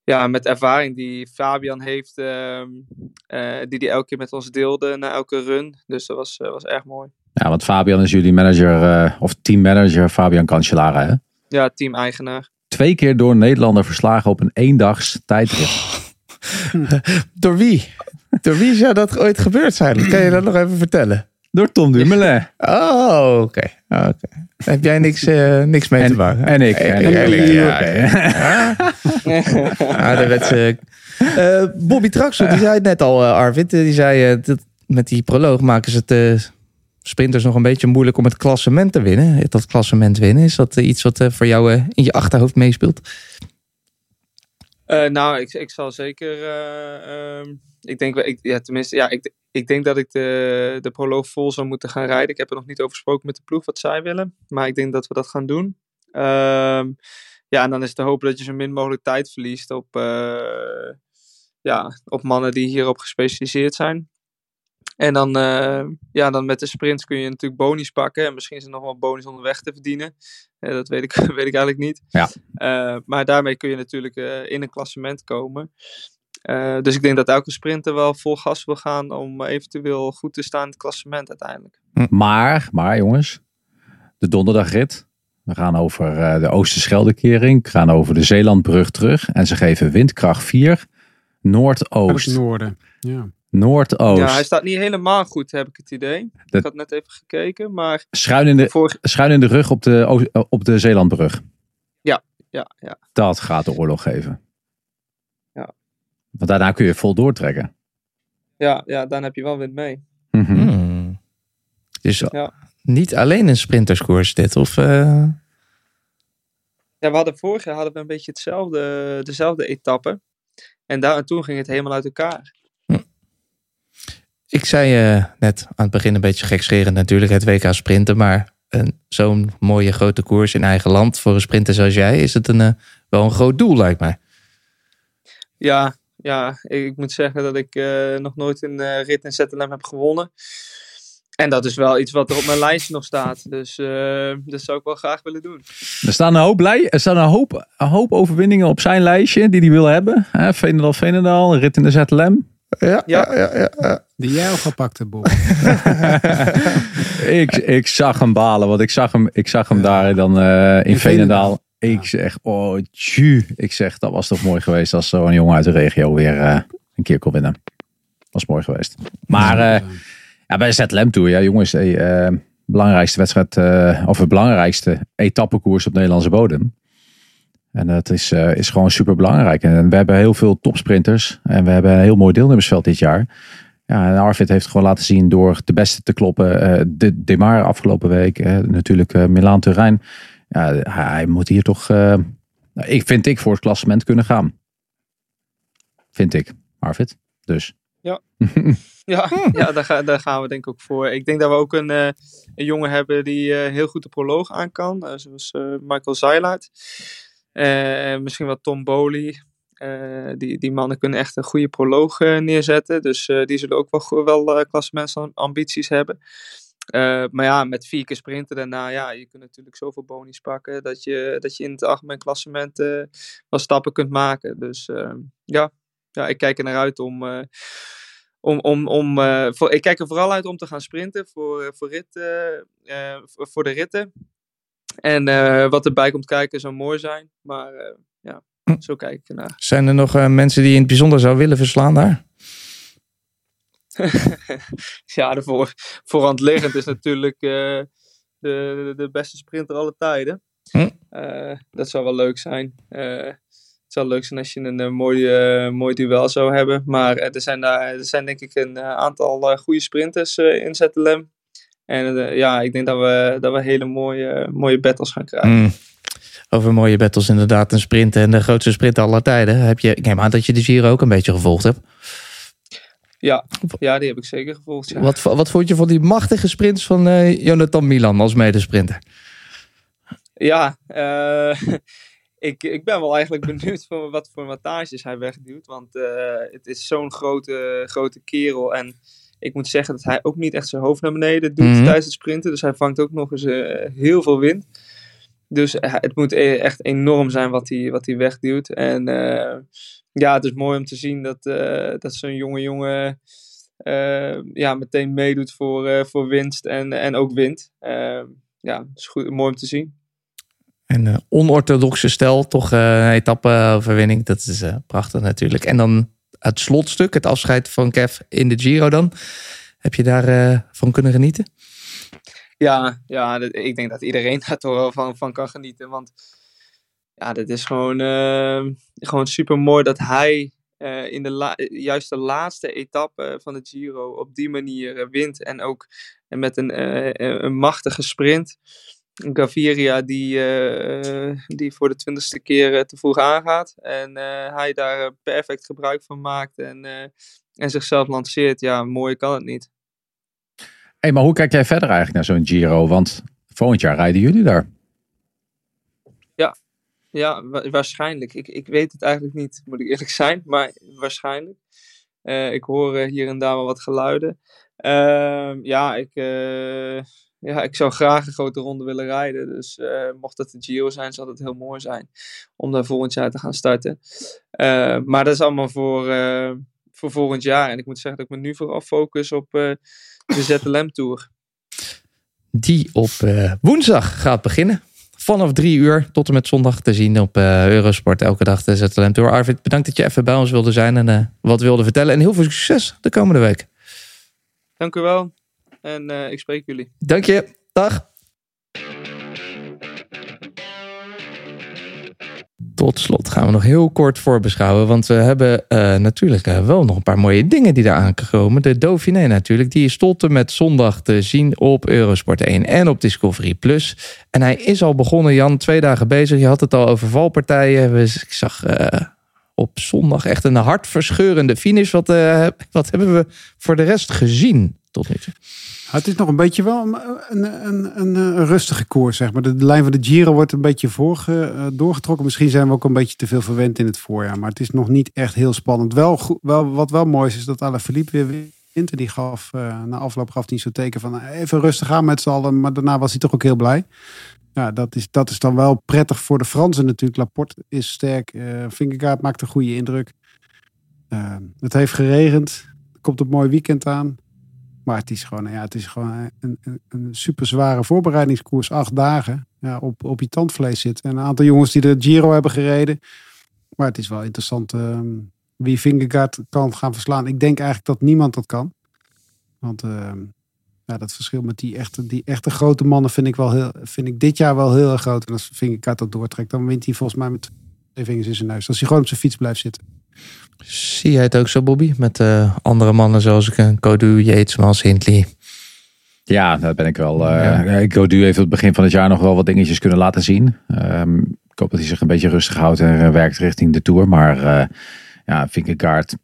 ja, met ervaring die Fabian heeft, die hij elke keer met ons deelde na elke run. Dus dat was, was erg mooi. Ja, want Fabian is jullie manager, of teammanager Fabian Cancellara. Hè? Ja, team-eigenaar. Twee keer door een Nederlander verslagen op een eendags tijdrit. Door wie? Door wie zou dat ooit gebeurd zijn? Kan je dat nog even vertellen? Door Tom Dumoulin. Oh, oké. Oké. Heb jij niks, eh, niks mee te maken? En ik. En ik. En ik, ja, Oké. Ah, wedstrijd. Eh, Bobby Traxel, die zei het net al, eh, Arvid. Die zei dat met die proloog maken ze het sprinters nog een beetje moeilijk om het klassement te winnen. Dat klassement winnen, is dat eh, iets wat eh, voor jou eh, in je achterhoofd meespeelt? Nou, ik, ik zal zeker eh, ehm, ik denk, ik, ja, tenminste, ja, ik, ik denk dat ik de, de proloog vol zou moeten gaan rijden. Ik heb er nog niet over gesproken met de ploeg wat zij willen. Maar ik denk dat we dat gaan doen. Ehm, ja, en dan is te hopen dat je zo min mogelijk tijd verliest op, ja, op mannen die hierop gespecialiseerd zijn. En dan, eh, ja, dan met de sprints kun je natuurlijk bonies pakken. En misschien is er nog wel bonus onderweg te verdienen. Eh, dat weet ik, weet ik eigenlijk niet. Ja. Eh, maar daarmee kun je natuurlijk eh, in een klassement komen. Eh, dus ik denk dat elke sprinter wel vol gas wil gaan om eventueel goed te staan in het klassement uiteindelijk. Maar, maar jongens, de donderdagrit. We gaan over eh, de Oosterscheldekering. We gaan over de Zeelandbrug terug. En ze geven windkracht 4. Noordoost. Het noorden. Ja. Noordoost. Ja, hij staat niet helemaal goed, heb ik het idee. Dat- Ik had net even gekeken, maar Schuin, in de, schuin in de rug op de, op de Zeelandbrug. ja, ja, ja. Dat gaat de oorlog geven. Ja. Want daarna kun je vol doortrekken. Ja, ja, dan heb je wel wind mee. Hmm. Dus Ja. niet alleen een sprinterskoers dit, of... eh, Ja, we hadden vorig jaar hadden we een beetje hetzelfde, dezelfde etappe. En, daar, en toen ging het helemaal uit elkaar. Ik zei eh, net aan het begin een beetje gekscherend natuurlijk het WK sprinten, maar een- zo'n mooie grote koers in eigen land voor een sprinter zoals jij, is het een, eh, wel een groot doel lijkt mij. Ja, ja ik, ik moet zeggen dat ik eh, nog nooit een eh, rit in ZLM heb gewonnen. En dat is wel iets wat er op mijn lijstje nog staat. Dus eh, dat zou ik wel graag willen doen. Er staan een hoop, er staan een hoop, een hoop overwinningen op zijn lijstje die hij wil hebben. Hè, Veenendaal, Veenendaal, een rit in de ZLM. Ja, Ja. ja, ja. ja. Die jij al gepakt hebt, Bob. ik, ik zag hem balen, want ik zag hem, ik zag hem daar dan eh, in. Veenendaal. Ik zeg, oh tju. Ik zeg, dat was toch mooi geweest als zo'n jongen uit de regio weer eh, een keer kon winnen. Was mooi geweest. Maar eh, ja, bij de ZLM Tour, ja jongens, hey, belangrijkste wedstrijd, eh, of het belangrijkste etappekoers op Nederlandse bodem. En dat is, eh, is gewoon super belangrijk. En we hebben heel veel topsprinters. En we hebben een heel mooi deelnemersveld dit jaar. Ja, en Arvid heeft gewoon laten zien door de beste te kloppen. eh, de Demar afgelopen week. natuurlijk eh, Milaan Turijn. Ja, hij, moet hier toch, eh, nou, ik vind ik, voor het klassement kunnen gaan. Vind ik, Arvid. Dus. Ja, ja daar, ga- daar gaan we denk ik ook voor. Ik denk dat we ook een, eh, een jongen hebben die eh, heel goed de proloog aan kan. zoals eh, Michael Zeilaert. Eh, misschien wel Tom Bowley. Eh, die, die mannen kunnen echt een goede proloog eh, neerzetten. Dus die zullen ook wel, wel klassementsambities hebben. Maar ja, met vier keer sprinten daarna, ja, je kunt natuurlijk zoveel bonies pakken dat je, dat je in het algemeen klassement wel stappen kunt maken. Dus eh, ja. ja, ik kijk er naar uit om, om, om, om voor, ik kijk er vooral uit om te gaan sprinten voor, voor, rit, voor de ritten. En eh, wat erbij komt kijken zou mooi zijn. Maar eh, ja, zo kijk ik ernaar. Zijn er nog eh, mensen die je in het bijzonder zou willen verslaan daar? ja, de voor, voorhand liggend is natuurlijk de, de beste sprinter alle tijden. Hm. Dat zou wel leuk zijn. Het zou leuk zijn als je een, mooi, mooi duel zou hebben. Maar er, zijn daar, er zijn denk ik een aantal goede sprinters in ZLM. En eh, ja, ik denk dat we, dat we hele mooie, mooie battles gaan krijgen. Hmm. Over mooie battles inderdaad, een sprint en de grootste sprint aller tijden. Heb je, ik neem aan dat je de Giro ook een beetje gevolgd hebt. Ja, ja, die heb ik zeker gevolgd. Ja. Wat, wat vond je van die machtige sprints van eh, Jonathan Milan als medesprinter? Ja, eh, ik, ik ben wel eigenlijk benieuwd voor wat voor wattages hij wegduwt. Want het is zo'n grote, grote kerel. En ik moet zeggen dat hij ook niet echt zijn hoofd naar beneden doet Mhm. tijdens het sprinten. Dus hij vangt ook nog eens eh, heel veel wind. Dus eh, het moet e- echt enorm zijn wat hij, wat hij wegduwt. En eh, ja, het is mooi om te zien dat, dat zo'n jonge jongen ja, meteen meedoet voor, voor winst en, en ook wint. Eh, ja, het is goed, mooi om te zien. Een onorthodoxe stijl, toch een etappe-overwinning. Dat is prachtig natuurlijk. En dan het slotstuk, het afscheid van Kev in de Giro dan. Heb je daarvan van kunnen genieten? Ja, ja ik denk dat iedereen daar toch wel van, kan genieten. Want ja, dat is gewoon, eh, gewoon super mooi dat hij eh, in de la- juist de laatste etappe van de Giro op die manier eh, wint. En ook met een, eh, een machtige sprint. Gaviria die, eh, die voor de twintigste keer eh, te vroeg aangaat. En eh, hij daar perfect gebruik van maakt en, en zichzelf lanceert. Ja, mooier kan het niet. Hey, maar hoe kijk jij verder eigenlijk naar zo'n Giro? Want volgend jaar rijden jullie daar. Ja, wa- waarschijnlijk. Ik, ik weet het eigenlijk niet, moet ik eerlijk zijn. Maar waarschijnlijk. Ik hoor hier en daar wel wat geluiden. Ehm, ja, ik, ja, ik zou graag een grote ronde willen rijden. Dus eh, mocht dat de Giro zijn, zal het heel mooi zijn om daar volgend jaar te gaan starten. Eh, maar dat is allemaal voor, eh, voor volgend jaar. En ik moet zeggen dat ik me nu vooral focus op de ZLM Tour. Die op woensdag gaat beginnen. Vanaf drie uur tot en met zondag te zien op Eurosport. Elke dag de ZLM Tour. Arvid, bedankt dat je even bij ons wilde zijn en wat wilde vertellen. En heel veel succes de komende week. Dank u wel. En eh, ik spreek jullie. Dank je. Dag. Tot slot gaan we nog heel kort voorbeschouwen. Want we hebben eh, natuurlijk eh, wel nog een paar mooie dingen die daar aangekomen. De Dauphiné natuurlijk. Die is tot met zondag te zien op Eurosport 1 en op Discovery Plus. En hij is al begonnen, Jan. Twee dagen bezig. Je had het al over valpartijen. Ik zag op zondag echt een hartverscheurende finish. Wat, wat hebben we voor de rest gezien tot nu? Het is nog een beetje wel een, een, een, een rustige koers, zeg maar. De, lijn van de Giro wordt een beetje voorge, eh, doorgetrokken. Misschien zijn we ook een beetje te veel verwend in het voorjaar. Maar het is nog niet echt heel spannend. Wel, wel, wat wel mooi is, is dat Alaphilippe weer wint. Die gaf, eh, na afloop gaf hij zo'n teken van eh, even rustig aan met z'n allen. Maar daarna was hij toch ook heel blij. Ja, dat is, dat is dan wel prettig voor de Fransen natuurlijk. Laporte is sterk. eh Vingegaard maakt een goede indruk. Eh, het heeft geregend. Er komt een mooi weekend aan. Maar het is gewoon, ja, het is gewoon een, een, super zware voorbereidingskoers. Acht dagen ja, op, op je tandvlees zit. En een aantal jongens die de Giro hebben gereden. Maar het is wel interessant ehm, wie Vingegaard kan gaan verslaan. Ik denk eigenlijk dat niemand dat kan. Want ehm, ja, dat verschil met die echte, die echte grote mannen vind ik, wel heel, vind ik dit jaar wel heel erg groot. En als Vingegaard dat doortrekt, dan wint hij volgens mij met twee vingers in zijn neus. Als hij gewoon op zijn fiets blijft zitten. Zie jij het ook zo, Bobby? Met eh, andere mannen zoals ik een Kodu, Yates, Mans, Hindley. Ja, daar ben ik wel. eh Ik Godu heeft op het begin van het jaar nog wel wat dingetjes kunnen laten zien. Ehm, ik hoop dat hij zich een beetje rustig houdt en eh, werkt richting de Tour. Maar eh ja,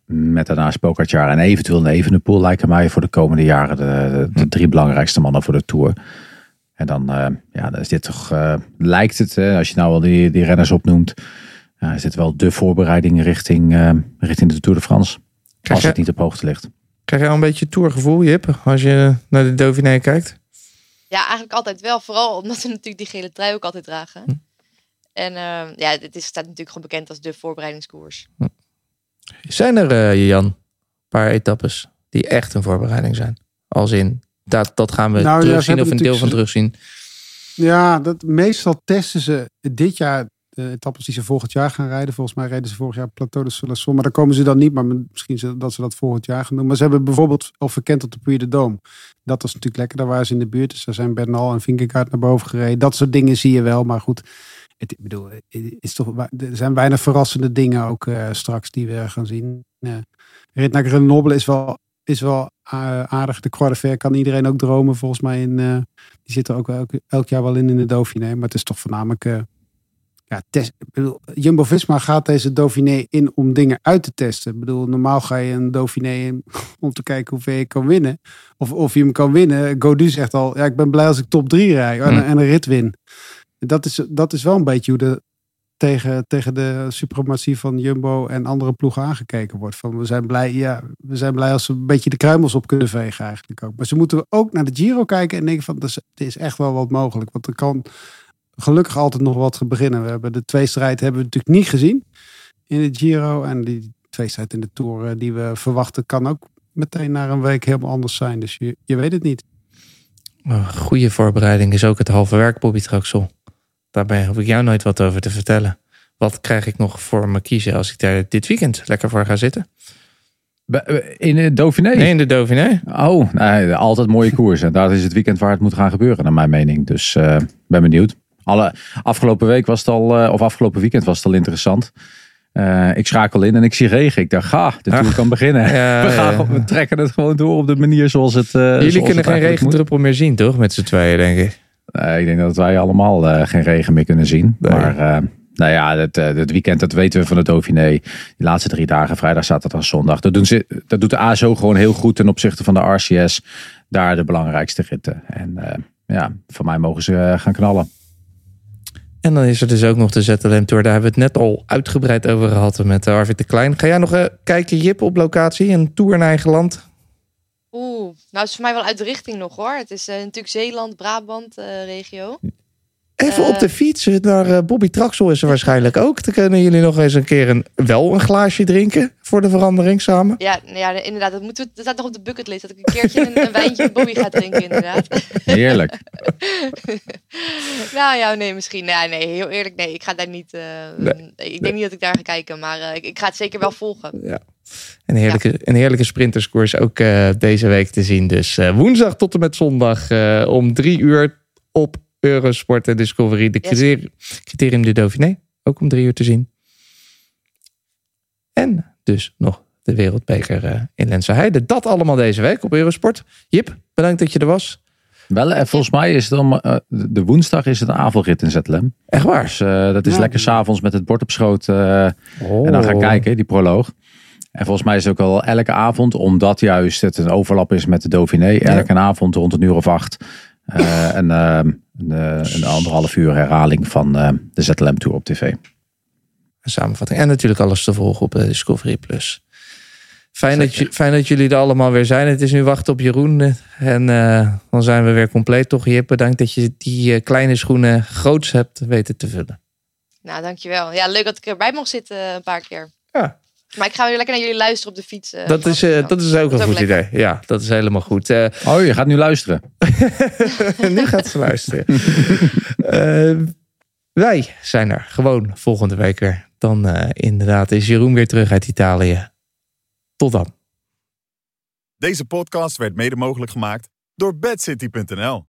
met daarnaast Pogacar en eventueel een Evenepoel lijken mij voor de komende jaren de, de, de drie belangrijkste mannen voor de Tour. En dan, ja, dan is dit toch, lijkt het, als je nou al die, die renners opnoemt, is dit wel de voorbereiding richting, eh, richting de Tour de France. Krijg Als je- het niet op hoogte ligt. Krijg je al een beetje tourgevoel, Jip, als je naar de Dauphiné kijkt? Ja, eigenlijk altijd wel. Vooral omdat ze natuurlijk die gele trui ook altijd dragen. Hm. En ehm, ja, het is, staat natuurlijk gewoon bekend als de voorbereidingskoers. Zijn er, eh, Jan, een paar etappes die echt een voorbereiding zijn? Als in, dat, dat gaan we Nou ja, terugzien of een deel van terugzien. Ja, dat, meestal testen ze dit jaar de etappes die ze volgend jaar gaan rijden. Volgens mij reden ze vorig jaar Plateau de Solasson. Maar daar komen ze dan niet. Maar misschien dat ze dat volgend jaar gaan doen. Maar ze hebben bijvoorbeeld al verkend op de Puy de Dôme. Dat was natuurlijk lekker. Daar waren ze in de buurt. Dus daar zijn Bernal en Vingegaard naar boven gereden. Dat soort dingen zie je wel. Maar goed, het, ik bedoel, is toch, er zijn weinig verrassende dingen ook eh, straks die we gaan zien. Uh, rit naar Grenoble is wel, is wel eh, aardig. De Croix de kan iedereen ook dromen volgens mij. In, eh, die zit er ook elk, elk jaar wel in in de Dauphiné. Maar het is toch voornamelijk... ja, test, bedoel, Jumbo-Visma gaat deze Dauphiné in om dingen uit te testen. Ik bedoel, normaal ga je een Dauphiné in om te kijken hoeveel je kan winnen. Of, of je hem kan winnen. Godu zegt al, ja, ik ben blij als ik top 3 rij en, Hmm. en een rit win. Dat is, dat is wel een beetje hoe de, tegen, tegen de suprematie van Jumbo en andere ploegen aangekeken wordt. Van, we, zijn blij, ja, we zijn blij als we een beetje de kruimels op kunnen vegen eigenlijk ook. Maar ze moeten ook naar de Giro kijken en denken van, is- er is echt wel wat mogelijk. Want er kan gelukkig altijd nog wat beginnen. We hebben de tweestrijd hebben we natuurlijk niet gezien in de Giro. En die tweestrijd in de Tour eh, die we verwachten kan ook meteen na een week helemaal anders zijn. Dus je, je weet het niet. Een goede voorbereiding is ook het halve werk, Bobby Traxel. Daarbij hoef ik jou nooit wat over te vertellen. Wat krijg ik nog voor me kiezen als ik daar dit weekend lekker voor ga zitten? In de Dauphiné? Nee, in de Dauphiné. Oh, nee, altijd mooie koers. En daar is het weekend waar het moet gaan gebeuren, naar mijn mening. Dus eh ben benieuwd. Alle, afgelopen week was het al, eh, of afgelopen weekend was het al interessant. Eh, ik schakel in en ik zie regen. Ik dacht, ga, de tour Ach. kan beginnen. Ja, we, gaan, ja. gewoon- we trekken het gewoon door op de manier zoals het. eh, zoals Jullie het kunnen geen moet. regendruppel meer zien, toch? Met z'n tweeën, denk ik. Ik denk dat wij allemaal geen regen meer kunnen zien. Maar nou ja, het, het weekend, dat weten we van het Dauphiné. Die laatste drie dagen, vrijdag, zaterdag, zondag. Dat, doen ze, dat doet de ASO gewoon heel goed ten opzichte van de RCS. Daar de belangrijkste ritten. En ja, van mij mogen ze gaan knallen. En dan is er dus ook nog de ZLM Tour. Daar hebben we het net al uitgebreid over gehad met eh, Arvid de Klein. Ga jij nog een kijken, Jip, op locatie? Een tour in eigen land? Oeh, nou is voor mij wel uit de richting nog hoor. Het is eh, natuurlijk Zeeland, Brabant eh, regio. Even Eh. op de fiets naar eh, Bobby Traxel is er waarschijnlijk ook. Dan kunnen jullie nog eens een keer een, wel een glaasje drinken voor de verandering samen. Ja, nou ja, inderdaad. Dat, moeten we, dat staat nog op de bucketlist. Dat ik een keertje een, een wijntje met Bobby ga drinken, inderdaad. Heerlijk. nou ja, nee, misschien. Nee, nee, heel eerlijk, nee. Ik ga daar niet... eh, Nee. Ik denk niet dat ik daar ga kijken, maar eh, ik, ik ga het zeker wel volgen. Ja. Een heerlijke, een heerlijke sprinterskoers ook eh, deze week te zien. Dus eh, woensdag tot en met zondag eh, om drie uur op Eurosport en Discovery. De Yes. criterium, de Dauphiné, ook om drie uur te zien. En dus nog de Wereldbeker eh, in Lense Dat allemaal deze week op Eurosport. Jip, bedankt dat je er was. Wel, en volgens mij is het om eh, de woensdag is het een avondrit in ZLM. Echt waar? Dus eh, dat is Ja. lekker s'avonds met het bord op schoot. eh, En dan gaan Oh. kijken, die proloog. En volgens mij is het ook al elke avond, omdat juist het een overlap is met de Dauphiné. Elke avond rond een uur of acht. eh, een, eh, een, anderhalf uur herhaling van eh, de ZLM Tour op tv. Een samenvatting. En natuurlijk alles te volgen op eh, Discovery Plus. Fijn dat, ju- fijn dat jullie er allemaal weer zijn. Het is nu wachten op Jeroen. En eh, dan zijn we weer compleet. Toch, Jip, bedankt dat je die kleine schoenen groots hebt weten te vullen. Nou, dankjewel. Ja, leuk dat ik erbij mocht zitten een paar keer. Ja. Maar ik ga weer lekker naar jullie luisteren op de fiets. eh, Dat is, eh, dat is ook een Dat is goed idee. Ja, dat is helemaal goed. Eh, Oh, je gaat nu luisteren. nu gaat ze luisteren. Eh, wij zijn er gewoon volgende week weer. Dan eh, inderdaad is Jeroen weer terug uit Italië. Tot dan. Deze podcast werd mede mogelijk gemaakt door bedcity.nl.